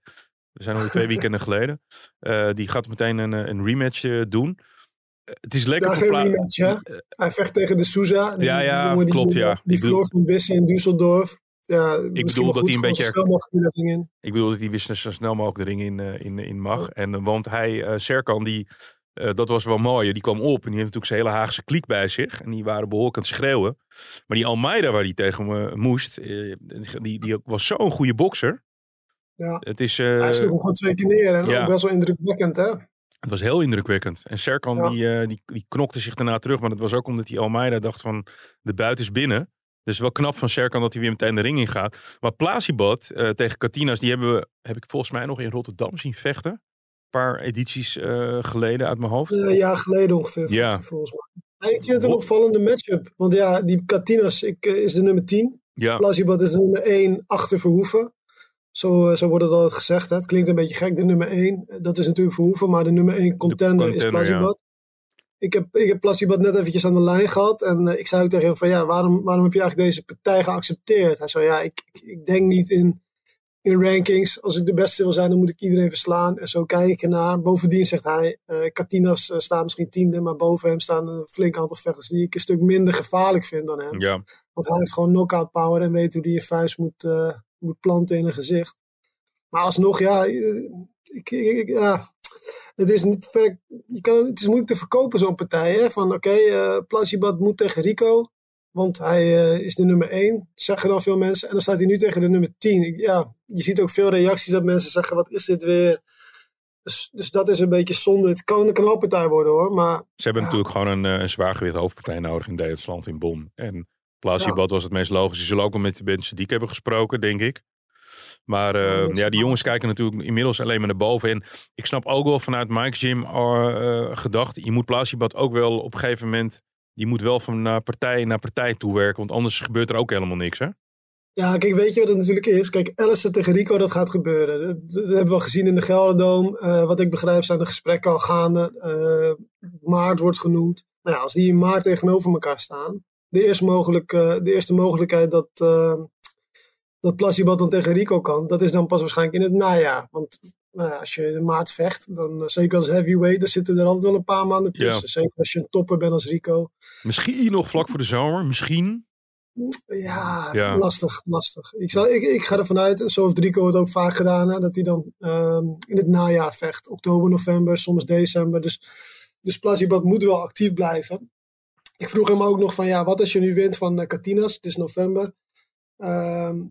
We zijn alweer twee weekenden geleden. Eh, die gaat meteen een, eh, een rematch eh, doen. Het is lekker Ja, voor geen Pla- rematch, hè? Hij vecht tegen de Souza. Die, Ja, ja, die jongen die, klopt, ja. Die verloor van Wissen in Düsseldorf. Ja, ik bedoel dat hij een beetje- in. Ik bedoel dat hij wist zo snel mogelijk de ring in, in, in mag. En, want hij, Serkan, die, dat was wel mooi. Die kwam op en die heeft natuurlijk zijn hele Haagse kliek bij zich. En die waren behoorlijk aan het schreeuwen. Maar die Almeida waar hij tegen me moest, die, die was zo'n goede bokser. Ja. Het, is, eh, Hij sloeg hem gewoon twee keer neer. En ja. ook best wel indrukwekkend, hè? het was heel indrukwekkend. En Serkan Ja. die, eh, die, die knokte zich daarna terug. Maar dat was ook omdat die Almeida dacht van de buiten is binnen. Dus wel knap van Serkan dat hij weer meteen de ring in gaat. Maar Plasibat eh, tegen Katinas, die hebben we, heb ik volgens mij nog in Rotterdam zien vechten. Een paar edities geleden uit mijn hoofd. Een jaar geleden ongeveer, Ja. hij volgens mij. Ik vind het een opvallende matchup. Want ja, die Katinas ik, is de nummer 10. Ja, Plasibat is de nummer 1 achter Verhoeven. Zo, eh, zo wordt het altijd gezegd. Hè. Het klinkt een beetje gek, de nummer 1. Dat is natuurlijk Verhoeven, maar de nummer 1 contender, is Plasibat. Ik heb, ik heb Plasibat net eventjes aan de lijn gehad. En eh, ik zei ook tegen hem van, ja, waarom, waarom heb je eigenlijk deze partij geaccepteerd? Hij zei, ja, ik, ik, denk niet in, in rankings. Als ik de beste wil zijn, dan moet ik iedereen verslaan. En zo kijk ik ernaar. Bovendien zegt hij, eh Katinas eh, staat misschien tiende, maar boven hem staan een flink aantal vechters die ik een stuk minder gevaarlijk vind dan hem. ja. Want hij heeft gewoon knockout power en weet hoe hij je vuist moet, eh, moet planten in een gezicht. Maar alsnog, ja, eh, ik, ik, ja het is niet ver, je kan, het is moeilijk te verkopen zo'n partij. Hè? Van oké, eh Plasibat moet tegen Rico, want hij eh, is de nummer 1, zeggen dan veel mensen. En dan staat hij nu tegen de nummer 10. Ik- ja, je ziet ook veel reacties dat mensen zeggen, wat is dit weer? Dus, dus dat is een beetje zonde. Het kan een knalpartij worden hoor, maar Ze hebben Ja. natuurlijk gewoon een, eh, een zwaargewicht hoofdpartij nodig in Duitsland, in Bonn. En Plasibat was het meest logisch. Ze zullen ook wel met de mensen die ik hebben gesproken, denk ik. Maar Ja, ja, die jongens kijken natuurlijk inmiddels alleen maar naar boven. En ik snap ook wel vanuit Mike's Gym eh, eh, gedacht, je moet Plasibat ook wel op een gegeven moment, die moet wel van naar partij naar partij toewerken, want anders gebeurt er ook helemaal niks, hè? Ja, kijk, weet je wat het natuurlijk is? Kijk, Alistair tegen Rico, dat gaat gebeuren. Dat, dat hebben we gezien in de Gelderdoom. Eh, wat ik begrijp zijn de gesprekken al gaande. Maart wordt genoemd. Nou ja, als die in maart tegenover elkaar staan. De eerste, mogelijk, eh, de eerste mogelijkheid dat, uh, dat Plasibat dan tegen Rico kan. Dat is dan pas waarschijnlijk in het najaar. Want nou ja, als je in maart vecht, dan eh, zeker als heavyweight, dan zitten er altijd wel een paar maanden tussen. Ja. Zeker als je een topper bent als Rico. Misschien nog vlak voor de zomer, misschien. Ja, Ja. lastig, lastig. Ik, zal, ik, ik ga ervan uit, zo heeft Rico het ook vaak gedaan, hè, dat hij dan ehm, in het najaar vecht. Oktober, november, soms december. Dus, dus Plasibat moet wel actief blijven. Ik vroeg hem ook nog van, ja, wat als je nu wint van Katinas? Het is november. Ehm,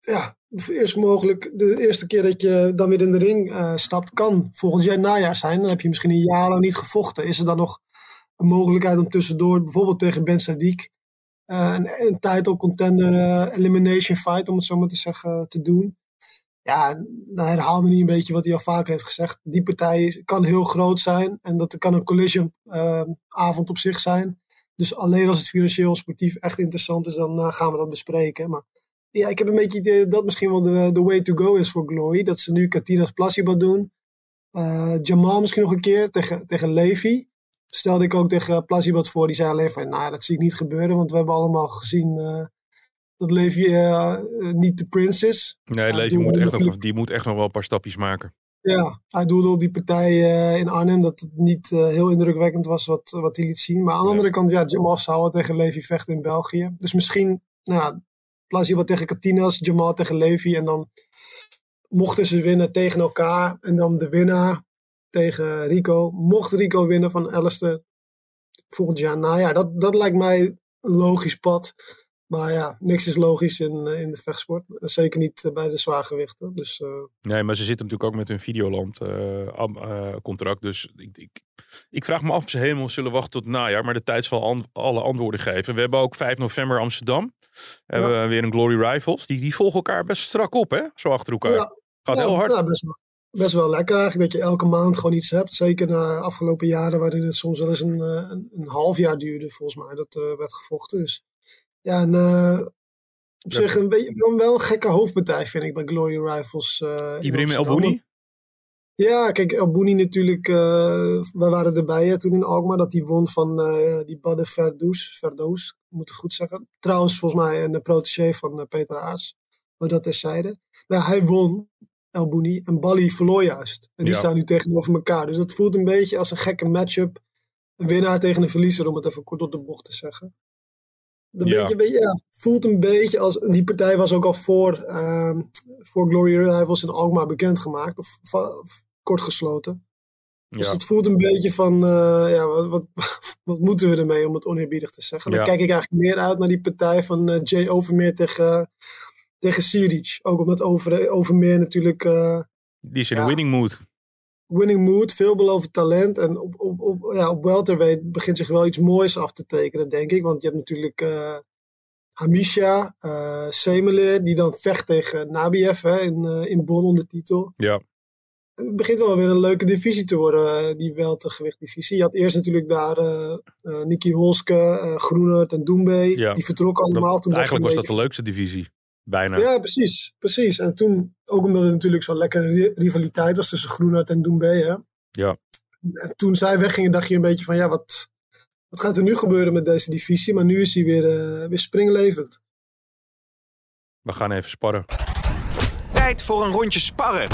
ja, eerst mogelijk, de eerste keer dat je dan weer in de ring uh, stapt, kan volgend jaar najaar zijn. Dan heb je misschien een jaar lang niet gevochten. Is er dan nog een mogelijkheid om tussendoor, bijvoorbeeld tegen Ben Sadiq, uh, een, een title contender elimination fight, om het zo maar te zeggen, te doen. Ja, dan herhaalde hij een beetje wat hij al vaker heeft gezegd. Die partij kan heel groot zijn en dat kan een collision uh, avond op zich zijn. Dus alleen als het financieel sportief echt interessant is, dan uh, gaan we dat bespreken. Maar ja, ik heb een beetje het idee dat misschien wel de, de way to go is voor Glory. Dat ze nu Katinas Plasibat doen. Uh, Jamal misschien nog een keer tegen, tegen Levi. stelde ik ook tegen Plazibot voor. Die zei alleen van, nou dat zie ik niet gebeuren. Want we hebben allemaal gezien uh, dat Levi niet de prins is. Nee, Levi moet echt nog, die moet echt nog wel een paar stapjes maken. Ja, hij doelde op die partij uh, in Arnhem dat het niet uh, heel indrukwekkend was wat, wat hij liet zien. Maar aan de andere kant, ja, Jamal zou tegen Levi vechten in België. Dus misschien, nou, Plazibot tegen Katinas, Jamal tegen Levi. En dan mochten ze winnen tegen elkaar. En dan de winnaar tegen Rico. Mocht Rico winnen van Alistair volgend jaar. Nou ja, dat, dat lijkt mij een logisch pad. Maar ja, niks is logisch in, eh, in de vechtsport. Zeker niet eh, bij de zwaargewichten. Dus, uh... Nee, maar ze zitten natuurlijk ook met hun Videoland uh, contract. Dus ik, ik, ik, vraag me af of ze helemaal zullen wachten tot het najaar. Maar de tijd zal an alle antwoorden geven. We hebben ook 5 november Amsterdam. Ja. Hebben we weer een Glory Rivals. Die, die volgen elkaar best strak op, hè? Zo achter elkaar. Ja. Gaat heel hard. Ja, best wel best wel lekker eigenlijk dat je elke maand gewoon iets hebt. Zeker na afgelopen jaren waarin het soms wel eens een, een, een half jaar duurde volgens mij dat er werd gevochten. Dus ja, en, uh, op zich een beetje wel een gekke hoofdpartij vind ik bij Glory Rifles. Uh, Ibrahim El Ja, kijk, El Bouni natuurlijk, uh, wij waren erbij hè, toen in Alkmaar, dat hij won van uh, die Badde Verdoes, Verdoes, moet het goed zeggen. Trouwens, volgens mij een protégé van Peter Aars, maar dat terzijde. Maar hij won, El Bouni, en Bali verloor juist. En die ja. staan nu tegenover elkaar. Dus dat voelt een beetje als een gekke matchup. Een winnaar tegen een verliezer, om het even kort op de bocht te zeggen. Een ja. beetje, ja, voelt een beetje als. Die partij was ook al voor, uh, voor Glory Rivals in Alkmaar bekendgemaakt, of, of kort gesloten. Dus ja. het voelt een beetje van, uh, ja, wat, wat, wat, moeten we ermee om het oneerbiedig te zeggen. Dan ja. kijk ik eigenlijk meer uit naar die partij van uh, Jay Overmeer tegen, tegen Siric. Ook omdat over, Overmeer natuurlijk... Uh, die is in ja, winning mood. Winning mood, veelbelovend talent. En op, op, op, ja, op welterweight begint zich wel iets moois af te tekenen, denk ik. Want je hebt natuurlijk Hamisha, uh, Semeler, die dan vecht tegen Nabiev hè, in, in Bonn onder titel. Ja het begint wel weer een leuke divisie te worden, die weltergewichtdivisie. Je had eerst natuurlijk daar uh, uh, Nicky Holske, uh, Groenert en Doembe. Ja. Die vertrokken allemaal. Dat, toen eigenlijk was dat de leukste divisie, bijna. Ja, precies. precies. En toen, ook omdat het natuurlijk zo'n lekkere rivaliteit was tussen Groenert en Doembe. Hè? Ja. En toen zij weggingen, dacht je een beetje van, ja, wat, wat gaat er nu gebeuren met deze divisie? Maar nu is hij weer, weer springlevend. We gaan even sparren. Tijd voor een rondje sparren.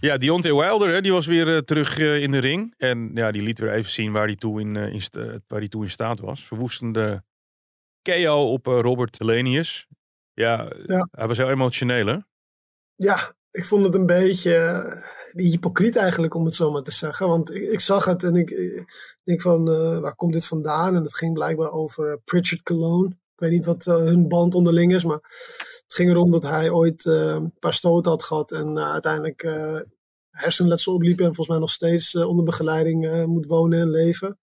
Ja, Deontay Wilder, hè, die was weer uh, terug uh, in de ring. En ja, die liet weer even zien waar hij toe in, uh, in, waar hij toe in staat was. Verwoestende KO op Robert Lenius. Ja, ja, hij was heel emotioneel, hè? Ja, ik vond het een beetje hypocriet eigenlijk, om het zo maar te zeggen. Want ik, ik zag het en ik, ik denk van, waar komt dit vandaan? En het ging blijkbaar over Pritchard Cologne. Ik weet niet wat hun band onderling is, maar het ging erom dat hij ooit uh, een paar stoten had gehad en uiteindelijk hersenletsel opliep en volgens mij nog steeds onder begeleiding moet wonen en leven.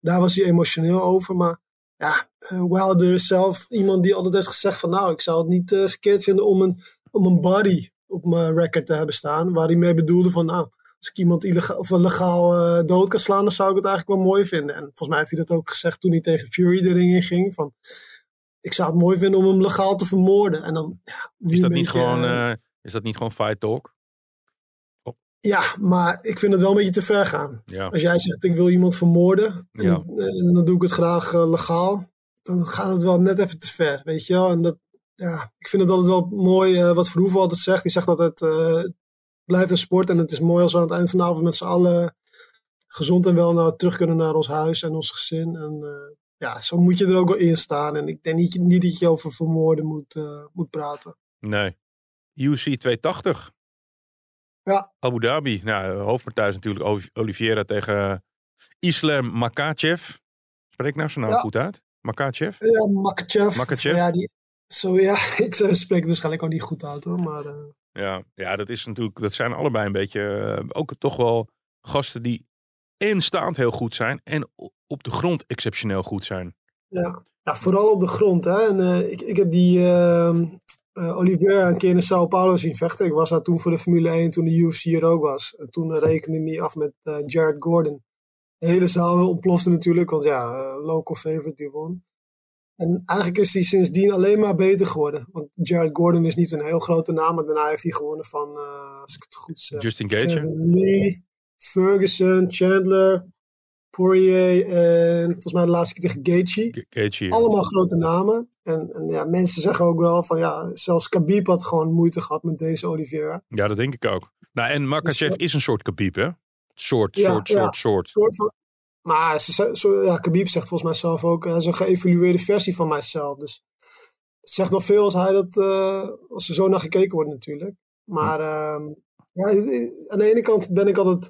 Daar was hij emotioneel over, maar ja, Wilder is zelf iemand die altijd heeft gezegd van nou, ik zou het niet verkeerd vinden om een, om een body op mijn record te hebben staan, waar hij mee bedoelde van nou, als ik iemand illegaal, of legaal dood kan slaan, dan zou ik het eigenlijk wel mooi vinden. En volgens mij heeft hij dat ook gezegd toen hij tegen Fury de ring in ging, van ik zou het mooi vinden om hem legaal te vermoorden. En dan, ja, is, dat niet gewoon, uh, is dat niet gewoon fight talk? Ja, maar ik vind het wel een beetje te ver gaan. Ja. Als jij zegt ik wil iemand vermoorden, en, Ja. dan, doe ik het graag uh, legaal, dan gaat het wel net even te ver, weet je wel. En dat, ja, ik vind het altijd wel mooi uh, wat Verhoeven altijd zegt. Die zegt dat het blijft een sport en het is mooi als we aan het eind van de avond met z'n allen gezond en wel naar, terug kunnen naar ons huis en ons gezin. En ja, zo moet je er ook wel in staan. En ik denk niet, niet dat je over vermoorden moet, moet praten. Nee. UC 280. Ja. Abu Dhabi. Nou, hoofdpartij is natuurlijk Oliveira tegen Islam Makachev. Spreek nou zijn naam Ja. goed uit? Makachev? Ja, Makachev. Makachev? Ja, die, zo, ja, ik spreek het waarschijnlijk ook niet goed uit hoor. Maar uh, Ja, ja, dat is natuurlijk, dat zijn allebei een beetje uh, ook toch wel gasten die instaand heel goed zijn en op de grond exceptioneel goed zijn. ja. ja, vooral op de grond. Hè. En, uh, ik, ik heb die uh, Oliveira een keer in Sao Paulo zien vechten. Ik was daar toen voor de Formule 1 toen de UFC er ook was. En toen rekende hij af met uh, Jared Gordon. De hele zaal ontplofte natuurlijk, want ja, local favorite die won. En eigenlijk is hij sindsdien alleen maar beter geworden. Want Jared Gordon is niet een heel grote naam, maar daarna heeft hij gewonnen van, als ik het goed zeg, Justin Gage. Lee, Ferguson, Chandler, Poirier en volgens mij de laatste keer tegen Gaethje. Allemaal grote namen. En, en ja, mensen zeggen ook wel van ja, zelfs Khabib had gewoon moeite gehad met deze Oliveira. Ja, dat denk ik ook. Nou, en Makachev Dus, is een soort Khabib, hè? Soort, Ja, soort, ja. soort, soort. Soort van, maar ze, zo, ja, Khabib zegt volgens mij zelf ook, hij is een geëvalueerde versie van mijzelf. Dus het zegt wel veel als hij dat, eh, als er zo naar gekeken wordt natuurlijk. Maar ehm, ja, aan de ene kant ben ik altijd,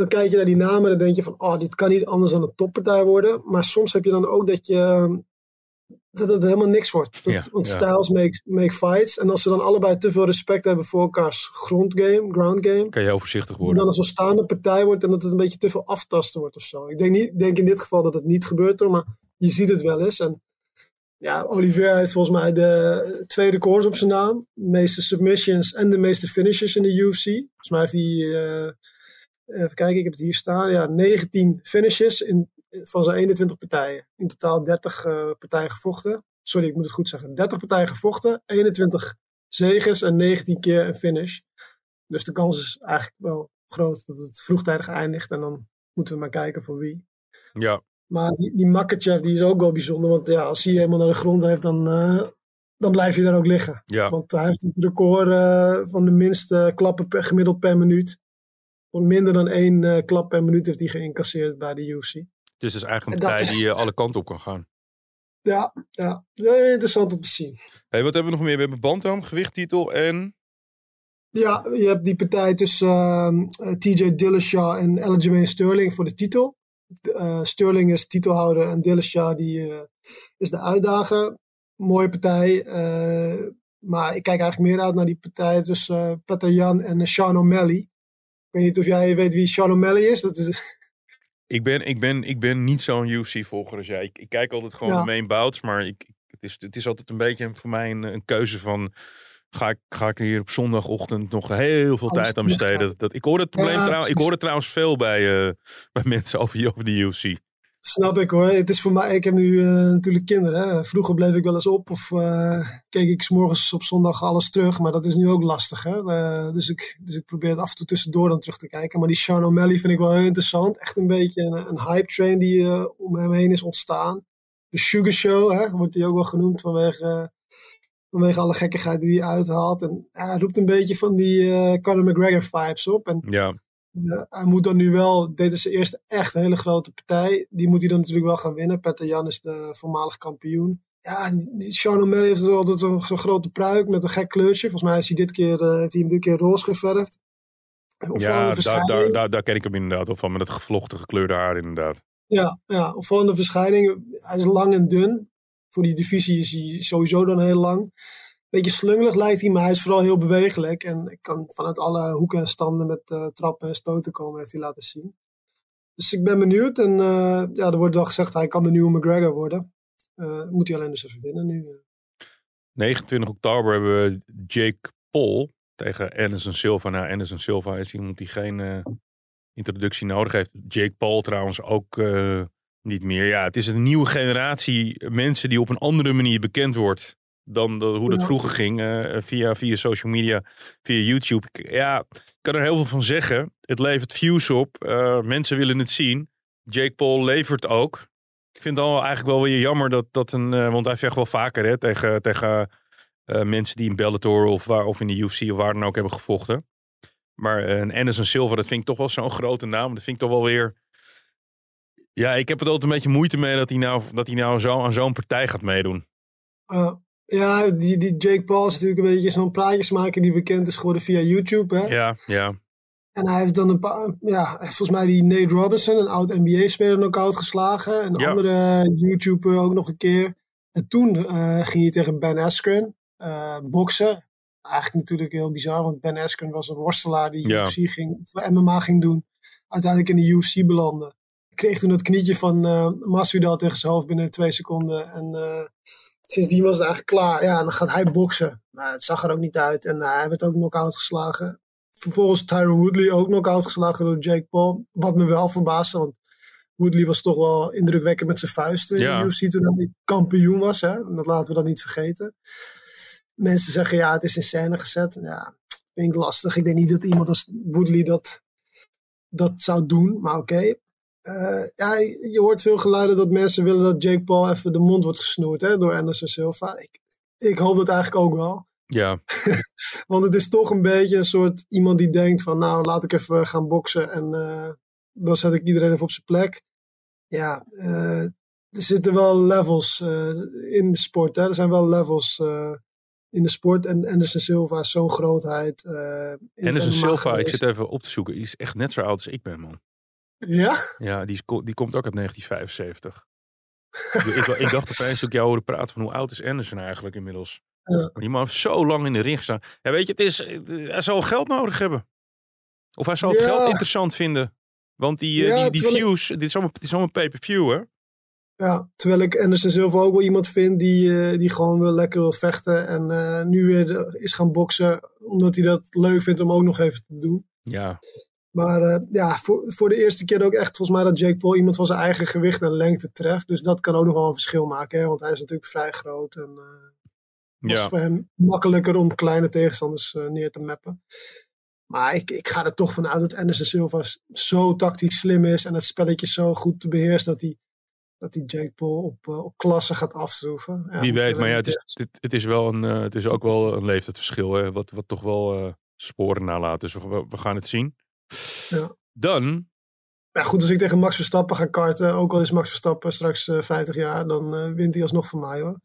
dan kijk je naar die namen en dan denk je van, oh, dit kan niet anders dan een toppartij worden. Maar soms heb je dan ook dat je, dat het helemaal niks wordt. Dat, Ja, want ja. styles make, make fights. En als ze dan allebei te veel respect hebben voor elkaars grondgame, ground game. Kan je heel voorzichtig Dat worden. dan een zo'n staande partij wordt en dat het een beetje te veel aftasten wordt of zo. Ik denk, niet, denk in dit geval dat het niet gebeurt hoor, maar je ziet het wel eens. En ja, Oliveira heeft volgens mij de twee records op zijn naam. De meeste submissions en de meeste finishes in de UFC. Volgens mij heeft hij, eh, even kijken, ik heb het hier staan. Ja, 19 finishes in, van zijn 21 partijen. In totaal 30 eh, partijen gevochten. Sorry, ik moet het goed zeggen. 30 partijen gevochten, 21 zegens en 19 keer een finish. Dus de kans is eigenlijk wel groot dat het vroegtijdig eindigt. En dan moeten we maar kijken voor wie. Ja, Maar die, die Makachev die is ook wel bijzonder. Want ja, als hij helemaal naar de grond heeft, dan, eh, dan blijf je daar ook liggen. ja. Want hij heeft het record eh, van de minste klappen per, gemiddeld per minuut. Minder dan één eh, klap per minuut heeft hij geïncasseerd bij de UFC. Het is dus eigenlijk een partij is- die eh, alle kanten op kan gaan. Ja, ja. Interessant om te zien. Hey, wat hebben we nog meer? We hebben Bantam, gewichttitel en... Ja, je hebt die partij tussen ehm, eh, TJ Dillashaw en Aljamain Sterling voor de titel. Sterling is titelhouder en Dillashaw die, is de uitdager. Mooie partij. maar ik kijk eigenlijk meer uit naar die partij tussen Petr Jan en Sean O'Malley. Ik weet niet of jij weet wie Sean O'Malley is. Dat is Ik ben, ik ben, ik ben niet zo'n UFC-volger als jij. Ik, ik kijk altijd gewoon Ja. de main bouts, maar ik, het, is, het is altijd een beetje voor mij een, een keuze van... Ga ik, ga ik hier op zondagochtend nog heel veel Alles tijd aan besteden? Dat, ik, hoor het probleem Ja, trouw- ik hoor het trouwens veel bij, eh, bij mensen over, over de UFC. Snap ik hoor. Het is voor mij, ik heb nu eh, natuurlijk kinderen. Hè. Vroeger bleef ik wel eens op of eh, keek ik 's morgens op zondag alles terug. Maar dat is nu ook lastig. Hè. Eh, dus, ik, dus ik probeer het af en toe tussendoor dan terug te kijken. Maar die Sean O'Malley vind ik wel heel interessant. Echt een beetje een, een hype train die om hem heen is ontstaan. De Sugar Show hè, wordt hij ook wel genoemd vanwege, vanwege alle gekkigheid die hij uithaalt. En hij roept een beetje van die Conor McGregor vibes op. En Ja, ja, hij moet dan nu wel, dit is zijn eerste echt hele grote partij. Die moet hij dan natuurlijk wel gaan winnen. Peter Jan is de voormalig kampioen. Ja, Sean O'Malley heeft altijd zo'n zo'n grote pruik met een gek kleurtje. Volgens mij is hij dit keer, eh, heeft hij hem dit keer roze geverfd. Ja daar, daar, daar, daar ken ik hem inderdaad wel van. Met het gevlochten gekleurde haar inderdaad. Ja, ja, opvallende verschijning. Hij is lang en dun. Voor die divisie is hij sowieso dan heel lang. Beetje slungelig lijkt hij, maar hij is vooral heel bewegelijk. En ik kan vanuit alle hoeken en standen met eh, trappen en stoten komen, heeft hij laten zien. Dus ik ben benieuwd. En eh, ja, er wordt wel gezegd, hij kan de nieuwe McGregor worden. Eh, moet hij alleen dus even winnen nu. 29 oktober hebben we Jake Paul tegen Anderson Silva. Nou, Anderson Silva is iemand die geen introductie nodig heeft. Jake Paul trouwens ook niet meer. Ja, het is een nieuwe generatie mensen die op een andere manier bekend wordt dan de- hoe dat Ja. vroeger ging. eh, via, via social media, via YouTube. Ik- Ja, ik kan er heel veel van zeggen. Het levert views op. eh, mensen willen het zien. Jake Paul levert ook. Ik vind het al eigenlijk wel weer jammer dat, dat een... eh, want hij vecht wel vaker hè, tegen, tegen mensen die in Bellator of, waar, of in de UFC of waar dan ook hebben gevochten. Maar een Anderson Silva, dat vind ik toch wel zo'n grote naam. Dat vind ik toch wel weer... Ja, ik heb het altijd een beetje moeite mee dat hij nou, dat hij nou zo aan zo'n partij gaat meedoen. Uh, ja, die, die Jake Paul is natuurlijk een beetje zo'n praatjesmaker die bekend is geworden via YouTube. Hè? Ja, ja. En hij heeft dan een paar, ja, volgens mij die Nate Robinson, een oud NBA-speler, knock-out geslagen. Een Ja. andere YouTuber ook nog een keer. En toen eh, ging hij tegen Ben Askren eh, boksen. Eigenlijk natuurlijk heel bizar, want Ben Askren was een worstelaar die Ja. UFC ging, MMA ging doen. Uiteindelijk in de UFC belandde. Kreeg toen het knietje van eh Masvidal tegen zijn hoofd binnen twee seconden. En sindsdien was het eigenlijk klaar. Ja, en dan gaat hij boksen. Maar het zag er ook niet uit. En eh, hij werd ook knock-out geslagen. Vervolgens Tyron Woodley ook knock-out geslagen door Jake Paul. Wat me wel verbaasde, want Woodley was toch wel indrukwekkend met zijn vuisten in Ja. de UFC toen hij kampioen was. Hè? Dat laten we dan niet vergeten. Mensen zeggen ja, het is in scène gezet. Ja, vind ik lastig. Ik denk niet dat iemand als Woodley dat, dat zou doen. Maar oké. Eh, ja, je hoort veel geluiden dat mensen willen dat Jake Paul even de mond wordt gesnoerd hè, door Anderson Silva. Ik, ik hoop dat eigenlijk ook wel. Ja, Want het is toch een beetje een soort iemand die denkt van nou laat ik even gaan boksen en eh, dan zet ik iedereen even op zijn plek. Ja, eh, er zitten wel levels in de sport. Hè? Er zijn wel levels in de sport. En Anderson Silva is zo'n grootheid. een MMA Silva, ik zit even op te zoeken, is echt net zo oud als ik ben, man. Ja? Ja, die, is, die komt ook uit 1975. ik, ik, dacht opeens dat ik jou hoorde praten van hoe oud is Anderson eigenlijk inmiddels. Ja. Maar die man heeft zo lang in de ring gestaan. Ja, weet je, het is, eh, hij zal geld nodig hebben. Of hij zal het Ja. geld interessant vinden. Want die, eh, Ja, die, die terwijl ik- views, dit is allemaal, dit is allemaal pay-per-view, hè? Ja, terwijl ik Anderson Silva ook wel iemand vind die, eh, die gewoon wel lekker wil vechten. En nu weer de- is gaan boksen. Omdat hij dat leuk vindt om ook nog even te doen. Ja, Maar eh, ja, voor, voor de eerste keer ook echt volgens mij dat Jake Paul iemand van zijn eigen gewicht en lengte treft. Dus dat kan ook nog wel een verschil maken. Hè? Want hij is natuurlijk vrij groot. En was ja. voor hem makkelijker om kleine tegenstanders eh, neer te mappen. Maar ik, ik ga er toch vanuit dat Anderson Silva zo tactisch slim is. En het spelletje zo goed te beheerst dat hij, dat hij Jake Paul op, op klasse gaat aftroeven. Ja, Wie weet, maar ja, het is, het, het is, wel een, het is ook wel een leeftijdsverschil, hè, wat, wat toch wel sporen nalaat. Dus we gaan het zien. Ja. Dan, Ja, goed, als ik tegen Max Verstappen ga karten, ook al is Max Verstappen straks eh 50 jaar, dan eh, wint hij alsnog van mij hoor.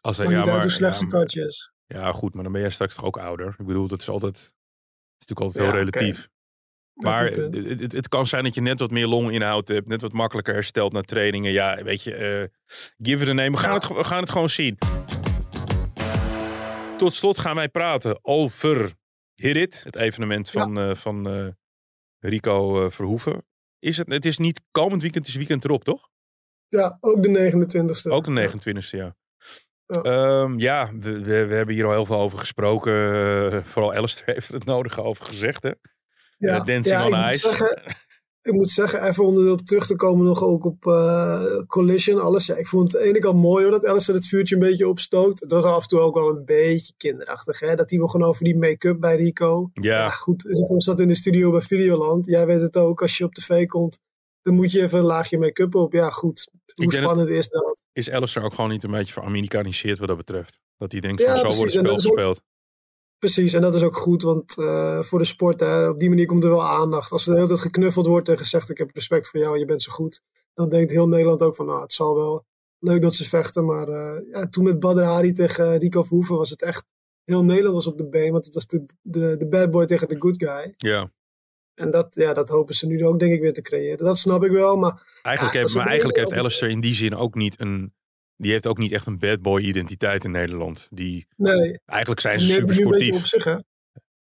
als hij, ja, maar, hoe slecht ja, zijn kartje is. ja, goed, maar dan ben jij straks toch ook ouder. Ik bedoel, dat is altijd, het is natuurlijk altijd heel relatief. Maar het, het, het kan zijn dat je net wat meer longinhoud hebt, net wat makkelijker herstelt na trainingen. Ja, weet je, eh, give it a name. We gaan, Ja. het, we gaan het gewoon zien. Tot slot gaan wij praten over Hit It, het evenement Ja. van, eh, van eh, Rico eh, Verhoeven. Is het, het is niet komend weekend, het is weekend erop, toch? Ja, ook de 29ste. Ook de Ja. 29e, ja. Ja. Ehm, ja, we, we, we hebben hier al heel veel over gesproken. Vooral Alistair heeft het nodige over gezegd, hè? Ja, Dancing ja, on Ice. Ik moet zeggen, even om erop terug te komen nog ook op eh, Collision, alles. Ja, ik vond het ene kant mooi hoor, dat Alistair het vuurtje een beetje opstookt. Het was af en toe ook wel een beetje kinderachtig, hè. Dat hij begon over die make-up bij Rico. Ja, goed, Rico zat in de studio bij Videoland. Jij weet het ook, als je op tv komt, dan moet je even een laagje make-up op. Ja, goed. Hoe dat- spannend is dat? is Alistair ook gewoon niet een beetje veramerikaniseerd wat dat betreft? Dat hij denkt Ja, van zo wordt het spel dat gespeeld. Precies, en dat is ook goed, want eh, voor de sport, hè, op die manier komt er wel aandacht. Als er de hele tijd geknuffeld wordt en gezegd, ik heb respect voor jou, je bent zo goed. Dan denkt heel Nederland ook van, nou, het zal wel. Leuk dat ze vechten, maar eh, ja, toen met Badr Hari tegen Rico Verhoeven was het echt, heel Nederland was op de been, want het was de, de, de bad boy tegen de good guy. Ja, En dat, ja, dat hopen ze nu ook denk ik weer te creëren. Dat snap ik wel, maar eigenlijk, Ja, heeft, maar eigenlijk heeft Alistair in die zin ook niet een... Die heeft ook niet echt een bad boy identiteit in Nederland. Die, nee, eigenlijk zijn ze neemt super het nu een beetje op sportief. zich, hè.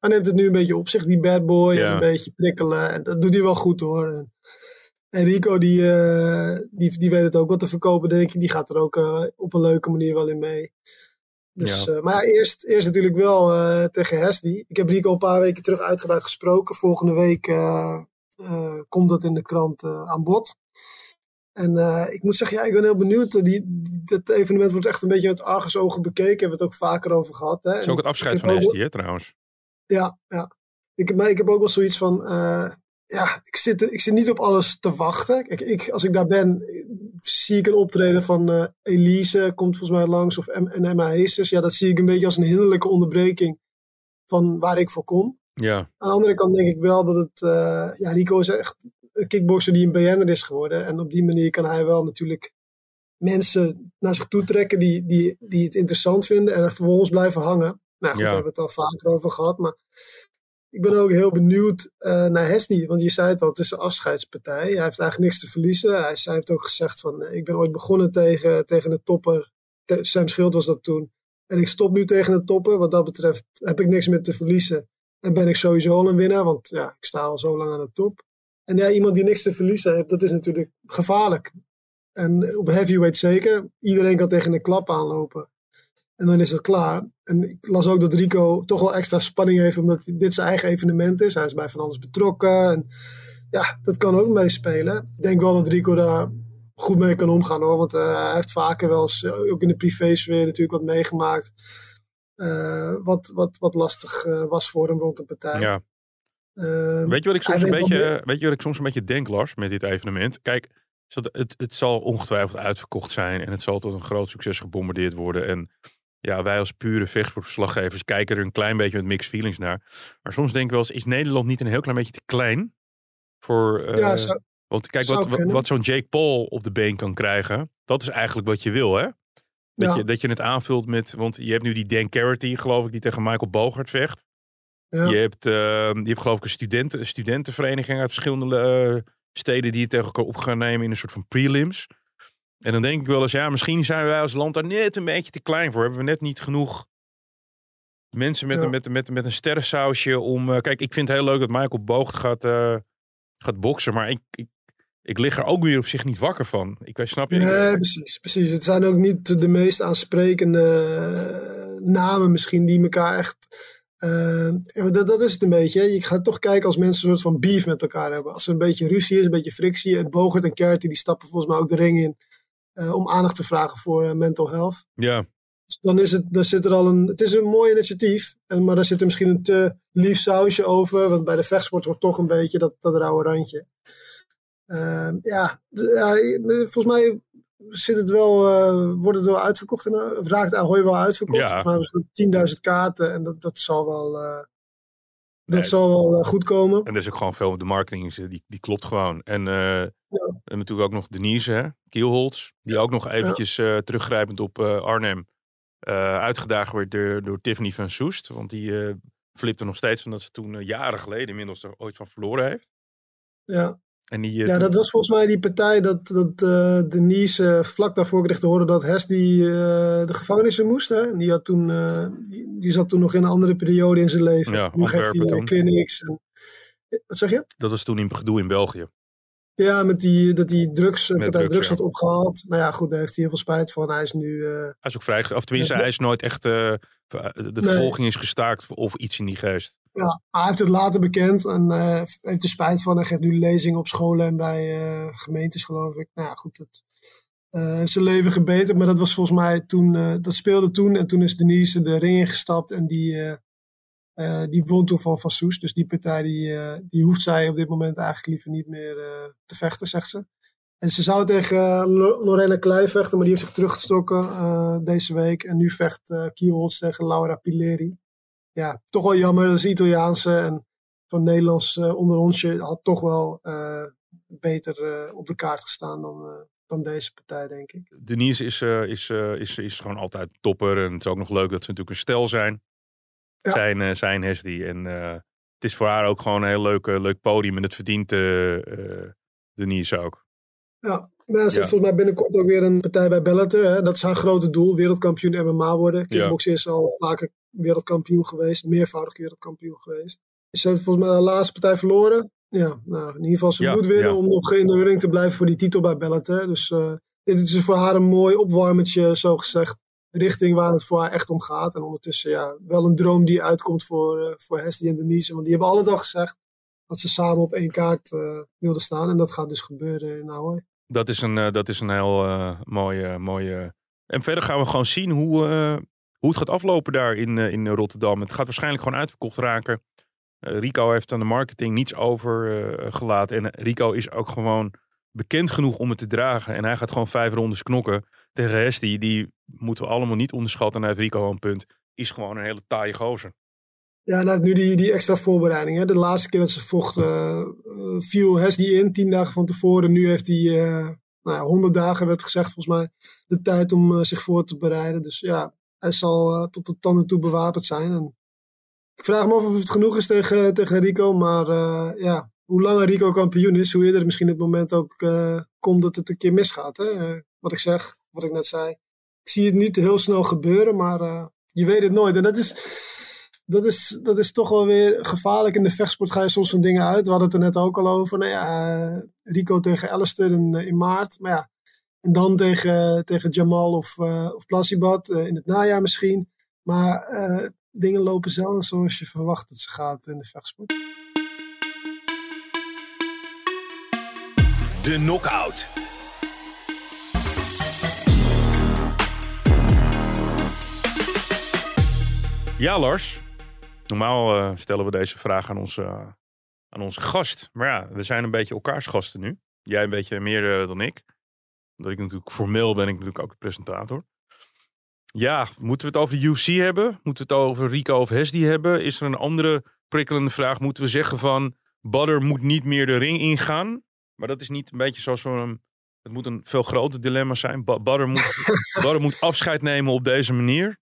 Hij neemt het nu een beetje op zich, die bad boy, Ja. en een beetje prikkelen. En dat doet hij wel goed hoor. En, Rico, die, eh, die, die weet het ook wat te verkopen, denk ik. Die gaat er ook eh, op een leuke manier wel in mee. Dus, Ja. eh, maar ja, eerst, eerst natuurlijk wel tegen Hesdy. Ik heb Rico een paar weken terug uitgebreid gesproken. Volgende week komt dat in de krant aan bod. En eh, ik moet zeggen, ja, ik ben heel benieuwd. Eh, Die, die, dat evenement wordt echt een beetje met argusogen bekeken. Hebben we het ook vaker over gehad. Hè? Het is ook het afscheid van Hestie, hè, trouwens. ja, ja. Ik, maar ik heb ook wel zoiets van, eh, ja, ik zit, er- ik zit niet op alles te wachten. Ik, ik, als ik daar ben, zie ik een optreden van Elise, komt volgens mij langs, of M- en Emma Heesters. Ja, dat zie ik een beetje als een hinderlijke onderbreking van waar ik voor kom. Ja, Aan de andere kant denk ik wel dat het, ja, Rico is echt een kickboxer die een BN'er is geworden. En op die manier kan hij wel natuurlijk mensen naar zich toe trekken die, die, die het interessant vinden en er vervolgens blijven hangen. Nou goed, Ja. daar hebben we het al vaker over gehad. Maar ik ben ook heel benieuwd eh, naar Hesdy. Want je zei het al, het is een afscheidspartij. Hij heeft eigenlijk niks te verliezen. Hij, hij heeft ook gezegd van, eh, ik ben ooit begonnen tegen, tegen een topper. Te- Sam Schild was dat toen. En ik stop nu tegen een topper. Wat dat betreft heb ik niks meer te verliezen. En ben ik sowieso al een winnaar. Want ja, ik sta al zo lang aan de top. En ja, iemand die niks te verliezen heeft, dat is natuurlijk gevaarlijk. En op heavyweight zeker. Iedereen kan tegen een klap aanlopen. En dan is het klaar. En ik las ook dat Rico toch wel extra spanning heeft, omdat dit zijn eigen evenement is. Hij is bij van alles betrokken. En ja, dat kan ook meespelen. Ik denk wel dat Rico daar goed mee kan omgaan hoor. Want eh, hij heeft vaker wel eens, eh, ook in de privésfeer natuurlijk wat meegemaakt. eh, wat, wat, wat lastig was voor hem rond de partij. ja. Uh, Weet je wat ik soms een beetje, weet je wat ik soms een beetje denk, Lars, met dit evenement? Kijk, het, het zal ongetwijfeld uitverkocht zijn en het zal tot een groot succes gebombardeerd worden. En ja, wij als pure vechtsportverslaggevers kijken er een klein beetje met mixed feelings naar. Maar soms denk ik wel eens, is Nederland niet een heel klein beetje te klein voor... eh, Ja, zou- want kijk, wat, wat, kunnen. wat zo'n Jake Paul op de been kan krijgen, dat is eigenlijk wat je wil, hè? Dat, Ja. je, dat je het aanvult met, want je hebt nu die Dan Carity, geloof ik, die tegen Michael Bogart vecht. Ja. Je, hebt, eh, je hebt geloof ik een studenten, studentenvereniging uit verschillende eh, steden die het tegen elkaar op gaan nemen in een soort van prelims. En dan denk ik wel eens, ja, misschien zijn wij als land daar net een beetje te klein voor. Hebben we net niet genoeg mensen met, Ja. een, met, met, met een sterrensausje om... eh, kijk, ik vind het heel leuk dat Michael Boogt gaat, eh, gaat boksen, maar ik, ik, ik lig er ook weer op zich niet wakker van. Ik weet, snap je? Nee, precies, precies. Het zijn ook niet de meest aansprekende namen misschien die elkaar echt... eh, ja, dat, dat is het een beetje. hè. Je gaat toch kijken als mensen een soort van beef met elkaar hebben. Als er een beetje ruzie is, een beetje frictie. En Bogert en Kerty die stappen volgens mij ook de ring in eh, om aandacht te vragen voor eh, mental health. Ja, Dus dan, is het, dan zit er al een. Het is een mooi initiatief, en, maar daar zit er misschien een te lief sausje over. Want bij de vechtsport wordt toch een beetje dat, dat rauwe randje. Ehm, ja, ja, volgens mij zit het wel, eh, wordt het wel uitverkocht. En, eh, of raakt Ahoy wel uitverkocht. Ja. Volgens mij hebben ze 10.000 kaarten en dat, dat zal wel, eh, dat zal wel goed komen. en er is ook gewoon veel, de marketing eh, die, die klopt gewoon. En en natuurlijk ook nog Denise, hè? Kielholz, die ook nog eventjes teruggrijpend op Arnhem uitgedaagd werd door, door Tiffany van Soest. Want die flipte nog steeds van dat ze toen jaren geleden inmiddels er ooit van verloren heeft. Ja. En die, eh, Ja, dat was volgens mij die partij dat, dat eh, Denise eh, vlak daarvoor kreeg te horen dat Hes die, eh, de gevangenis in moest. Hè? Die, had toen, eh, die, die zat toen nog in een andere periode in zijn leven. Ja, nu geeft hij clinics. En, wat zeg je? dat was toen in gedoe in België. Ja, met die, dat hij drugs, eh, partij drugs, drugs ja. had opgehaald. Nou ja, goed, daar heeft hij heel veel spijt van. Hij is nu... eh, Hij is ook vrij, of tenminste, Ja, hij is nooit echt, eh, de Nee. vervolging is gestaakt of iets in die geest. Ja, hij heeft het later bekend en eh, heeft er spijt van. Hij geeft nu lezingen op scholen en bij eh, gemeentes, geloof ik. Nou ja, goed, dat eh, heeft zijn leven gebeterd. Maar dat was volgens mij toen, eh, dat speelde toen. En toen is Denise de ring ingestapt en die, eh, die won toen van Van Soes. Dus die partij, die, eh, die hoeft zij op dit moment eigenlijk liever niet meer eh, te vechten, zegt ze. En ze zou tegen Lo- Lorena Klei vechten, maar die heeft zich teruggestoken eh, deze week. En nu vecht uh, tegen Laura Pileri ja, toch wel jammer. Dat is Italiaanse en zo'n Nederlands onder onsje had toch wel beter op de kaart gestaan dan, dan deze partij, denk ik. Denise is, is, is, is gewoon altijd topper. En het is ook nog leuk dat ze natuurlijk een stel zijn. Ja. Zijn, eh zijn Hesdy. En eh, het is voor haar ook gewoon een heel leuk, eh, leuk podium. En het verdient Denise ook. Ja, nou, er zit Ja. volgens mij binnenkort ook weer een partij bij Bellator. Hè? Dat is haar grote doel, wereldkampioen MMA worden. Kickboxen is al vaker wereldkampioen geweest, meervoudig wereldkampioen geweest. Ze heeft volgens mij de laatste partij verloren. Ja, nou, in ieder geval ze Ja, moet winnen om nog in de ring te blijven voor die titel bij Bellator. Dus dit is voor haar een mooi opwarmertje, zo gezegd, richting waar het voor haar echt om gaat. En ondertussen ja, wel een droom die uitkomt voor, eh voor en Denise. Want die hebben altijd al gezegd dat ze samen op één kaart eh, wilden staan. En dat gaat dus gebeuren in Ahoy. Dat is een, eh, dat is een heel eh, mooie, mooie. En verder gaan we gewoon zien hoe, eh, hoe het gaat aflopen daar in, eh, in Rotterdam. Het gaat waarschijnlijk gewoon uitverkocht raken. Eh, Rico heeft aan de marketing niets over eh, gelaten. En Rico is ook gewoon bekend genoeg om het te dragen. En hij gaat gewoon vijf rondes knokken tegen Hesti. Die moeten we allemaal niet onderschatten. En heeft Rico een punt. Is gewoon een hele taaie gozer. Ja, nou, nu die, die extra voorbereiding. Hè. De laatste keer dat ze vocht, eh, eh, viel Hes die in, tien dagen van tevoren. Nu heeft hij, eh nou ja, honderd dagen werd gezegd volgens mij, de tijd om zich voor te bereiden. Dus ja, hij zal tot de tanden toe bewapend zijn. En ik vraag me af of het genoeg is tegen, tegen Rico. Maar ja, hoe langer Rico kampioen is, hoe eerder misschien het moment ook komt dat het een keer misgaat. Hè? Wat ik zeg, wat ik net zei. Ik zie het niet heel snel gebeuren, maar eh, je weet het nooit. En dat is, dat, is, dat is toch wel weer gevaarlijk. In de vechtsport ga je soms van dingen uit. We hadden het er net ook al over. Nou ja, eh, Rico tegen Alistair in, eh, in maart. Maar ja, en dan tegen, tegen Jamal of, eh of Plasibat in het najaar misschien. Maar dingen lopen zelden zoals je verwacht dat ze gaat in de vechtsport. De knockout. Ja, Lars. Normaal eh, stellen we deze vraag aan onze, aan onze gast. Maar ja, we zijn een beetje elkaars gasten nu. Jij een beetje meer eh, dan ik. Omdat ik natuurlijk formeel ben ik natuurlijk ook de presentator. Ja, moeten we het over de UFC hebben? Moeten we het over Rico of Hesdy hebben? Is er een andere prikkelende vraag? Moeten we zeggen van Badder moet niet meer de ring ingaan? Maar dat is niet een beetje zoals we hem... Het moet een veel groter dilemma zijn. Ba- Badder moet, Badder moet afscheid nemen op deze manier.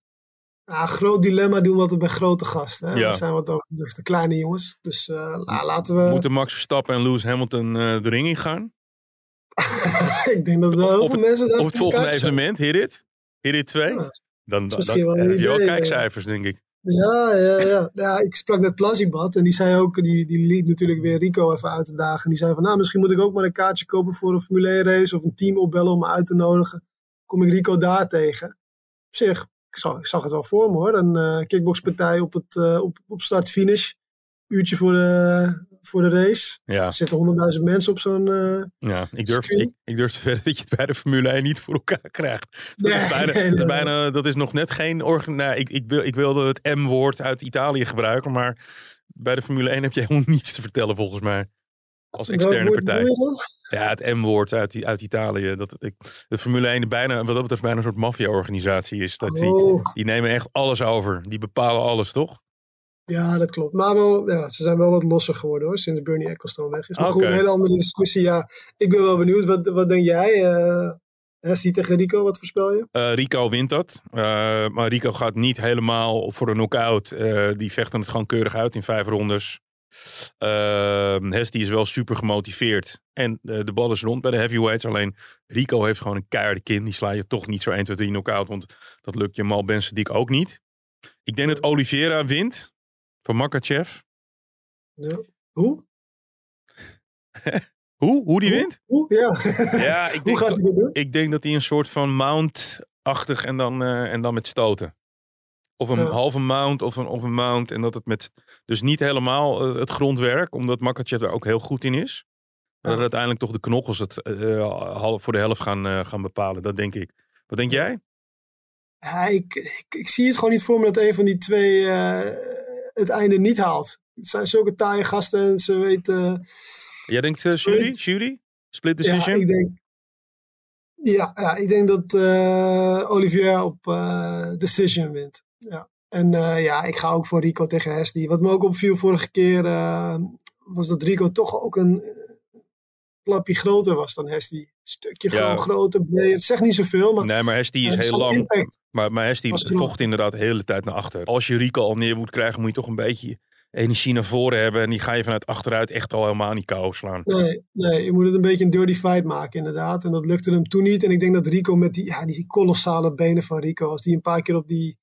Ja, groot dilemma doen wat we bij grote gasten. Hè? Ja. We zijn wat over de kleine jongens. Dus eh, la- laten we. Moeten Max Verstappen en Lewis Hamilton eh, de ring ingaan? ik denk dat wel heel Op veel mensen daar Op het volgende elkaar zijn. evenement, Hit It? Hit It 2? Ja, Dan, dan, dan, een heb je ja. kijkcijfers, denk ik. Ja, ja, ja. ja, ik sprak net Plazibad en die zei ook, die, die liet natuurlijk weer Rico even uit te dagen. En die zei van, nou, misschien moet ik ook maar een kaartje kopen voor een Formule 1 race of een team opbellen om me uit te nodigen. Kom ik Rico daar tegen? Op zich, ik zag, ik zag het wel voor me hoor. Een eh, kickboxpartij op, het, eh, op, op start-finish. Uurtje voor de, voor de race. Ja, Er zitten honderdduizend mensen op zo'n... eh, ja ik, durf, ik, ik durf te verder dat je het bij de Formule 1 niet voor elkaar krijgt. Dat, Nee, is, bijna, nee, dat, is nee. bijna, dat is nog net geen... Organ, nou, ik, ik, wil, ik wilde het M-woord uit Italië gebruiken, maar bij de Formule 1 heb je helemaal niets te vertellen volgens mij. Als externe partij. Ja, het M-woord uit, uit Italië. Dat, ik, de Formule 1 bijna, wat dat betreft bijna een soort maffia-organisatie is. Dat die, Oh, die nemen echt alles over. Die bepalen alles, toch? ja, dat klopt. Maar wel, ja, ze zijn wel wat losser geworden hoor, sinds Bernie Ecclestone weg is. Maar goed, een hele andere discussie. Ja, ik ben wel benieuwd. Wat, wat denk jij? Hestie tegen Rico, wat voorspel je? Eh, Rico wint dat. Eh, maar Rico gaat niet helemaal voor een knockout. Die vechten het gewoon keurig uit in vijf rondes. Uh, Hesty is wel super gemotiveerd. En eh, de bal is rond bij de heavyweights. Alleen Rico heeft gewoon een keiharde kin. Die sla je toch niet zo 1, 2, 3 knockout. Want dat lukt Jamal Ben Sadiq ook niet. Ik denk dat Oliveira wint. Van Makachev. Ja. Hoe? Hoe? Hoe die Hoe? wint? Hoe? Ja. Ja, ik Hoe denk, gaat hij dat doen? ik denk dat hij een soort van mount-achtig en dan, eh, en dan met stoten. Of een Ja. halve mount of een, of een mount. En dat het met. Dus niet helemaal eh, het grondwerk, omdat Makachev er ook heel goed in is. Maar Ja. dat uiteindelijk toch de knokkels het half- voor de helft gaan, gaan bepalen. Dat denk ik. Wat denk jij? Ja, ik, ik, ik zie het gewoon niet voor me dat een van die twee het einde niet haalt. Het zijn zulke taaie gasten en ze weten... Jij denkt jury? Jury? Split ja, decision? ik denk... Ja, ja, ik denk dat Olivier op decision wint. Ja. En eh, ja, ik ga ook voor Rico tegen Hesdy. Wat me ook opviel vorige keer eh, was dat Rico toch ook een eh, klapje groter was dan Hesdy. Een stukje Ja. gewoon groter, breder. Het zegt niet zoveel, maar Nee, maar Hesty is heel lang. impact Maar, maar Hesty vocht inderdaad de hele tijd naar achter. Als je Rico al neer moet krijgen, moet je toch een beetje energie naar voren hebben. En die ga je vanuit achteruit echt al helemaal niet kou slaan. Nee, nee, je moet het een beetje een dirty fight maken, inderdaad. En dat lukte hem toen niet. En ik denk dat Rico met die, ja, die kolossale benen van Rico, als die een paar keer op die,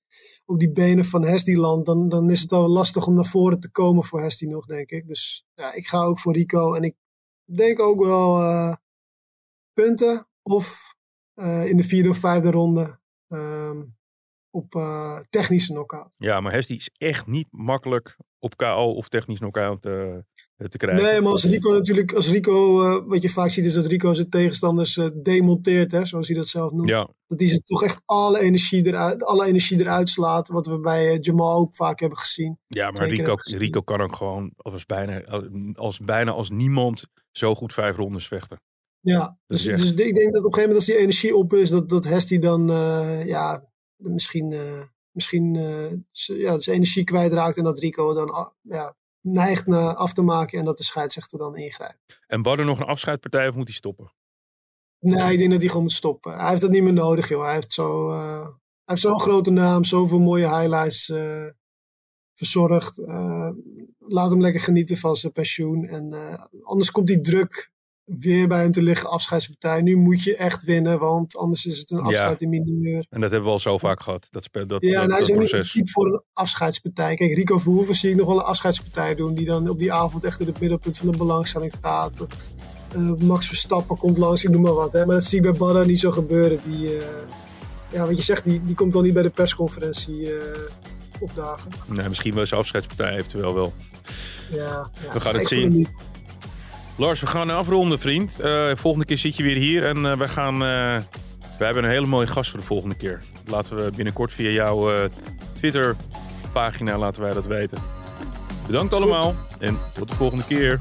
op die benen van Hesdy landt, dan, dan is het al lastig om naar voren te komen voor Hesdy nog, denk ik. Dus ja, ik ga ook voor Rico. En ik denk ook wel eh, punten of eh, in de vierde of vijfde ronde ehm, op eh, technische knockout. Ja, maar Hesty is echt niet makkelijk op KO of technisch knockout eh, te krijgen. Nee, maar als Rico natuurlijk, als Rico, eh, wat je vaak ziet is dat Rico zijn tegenstanders eh, demonteert, hè, zoals hij dat zelf noemt. Ja, Dat hij ze toch echt alle energie eruit, alle energie eruit slaat, wat we bij Jamal ook vaak hebben gezien. ja maar Rico. Rico kan ook gewoon als bijna, als bijna als niemand zo goed vijf rondes vechten. Ja, dus, echt- dus ik denk dat op een gegeven moment als die energie op is, dat, dat Hesty dan ja, misschien, misschien eh, ja, zijn energie kwijtraakt en dat Rico dan ah, ja, neigt naar af te maken en dat de scheidsrechter dan ingrijpt. En Badder nog een afscheidpartij of moet hij stoppen? Nee, ik denk dat hij gewoon moet stoppen. Hij heeft dat niet meer nodig, joh. Hij heeft zo, eh, hij heeft zo'n grote naam, zoveel mooie highlights eh, verzorgd. Laat hem lekker genieten van zijn pensioen. En anders komt die druk weer bij hem te liggen, afscheidspartij. Nu moet je echt winnen, want anders is het een Ja. afscheid in mineur. En dat hebben we al zo vaak gehad. Dat, dat, Ja, dat, hij dat is ook niet proces. typ voor een afscheidspartij. Kijk, Rico Verhoeven zie ik nog wel een afscheidspartij doen. Die dan op die avond echt in het middelpunt van de belangstelling staat. Eh, Max Verstappen komt langs, ik noem maar wat. Hè. Maar dat zie ik bij Barra niet zo gebeuren. Die, eh, ja, wat je zegt, die, die komt dan niet bij de persconferentie eh, opdagen. Nee, misschien wel zijn afscheidspartij eventueel wel. Ja, ja. We gaan het zien. Lars, we gaan afronden, vriend. Eh, volgende keer zit je weer hier en eh, we gaan. eh, we hebben een hele mooie gast voor de volgende keer. Laten we binnenkort via jouw Twitter-pagina laten wij dat weten. Bedankt allemaal en tot de volgende keer.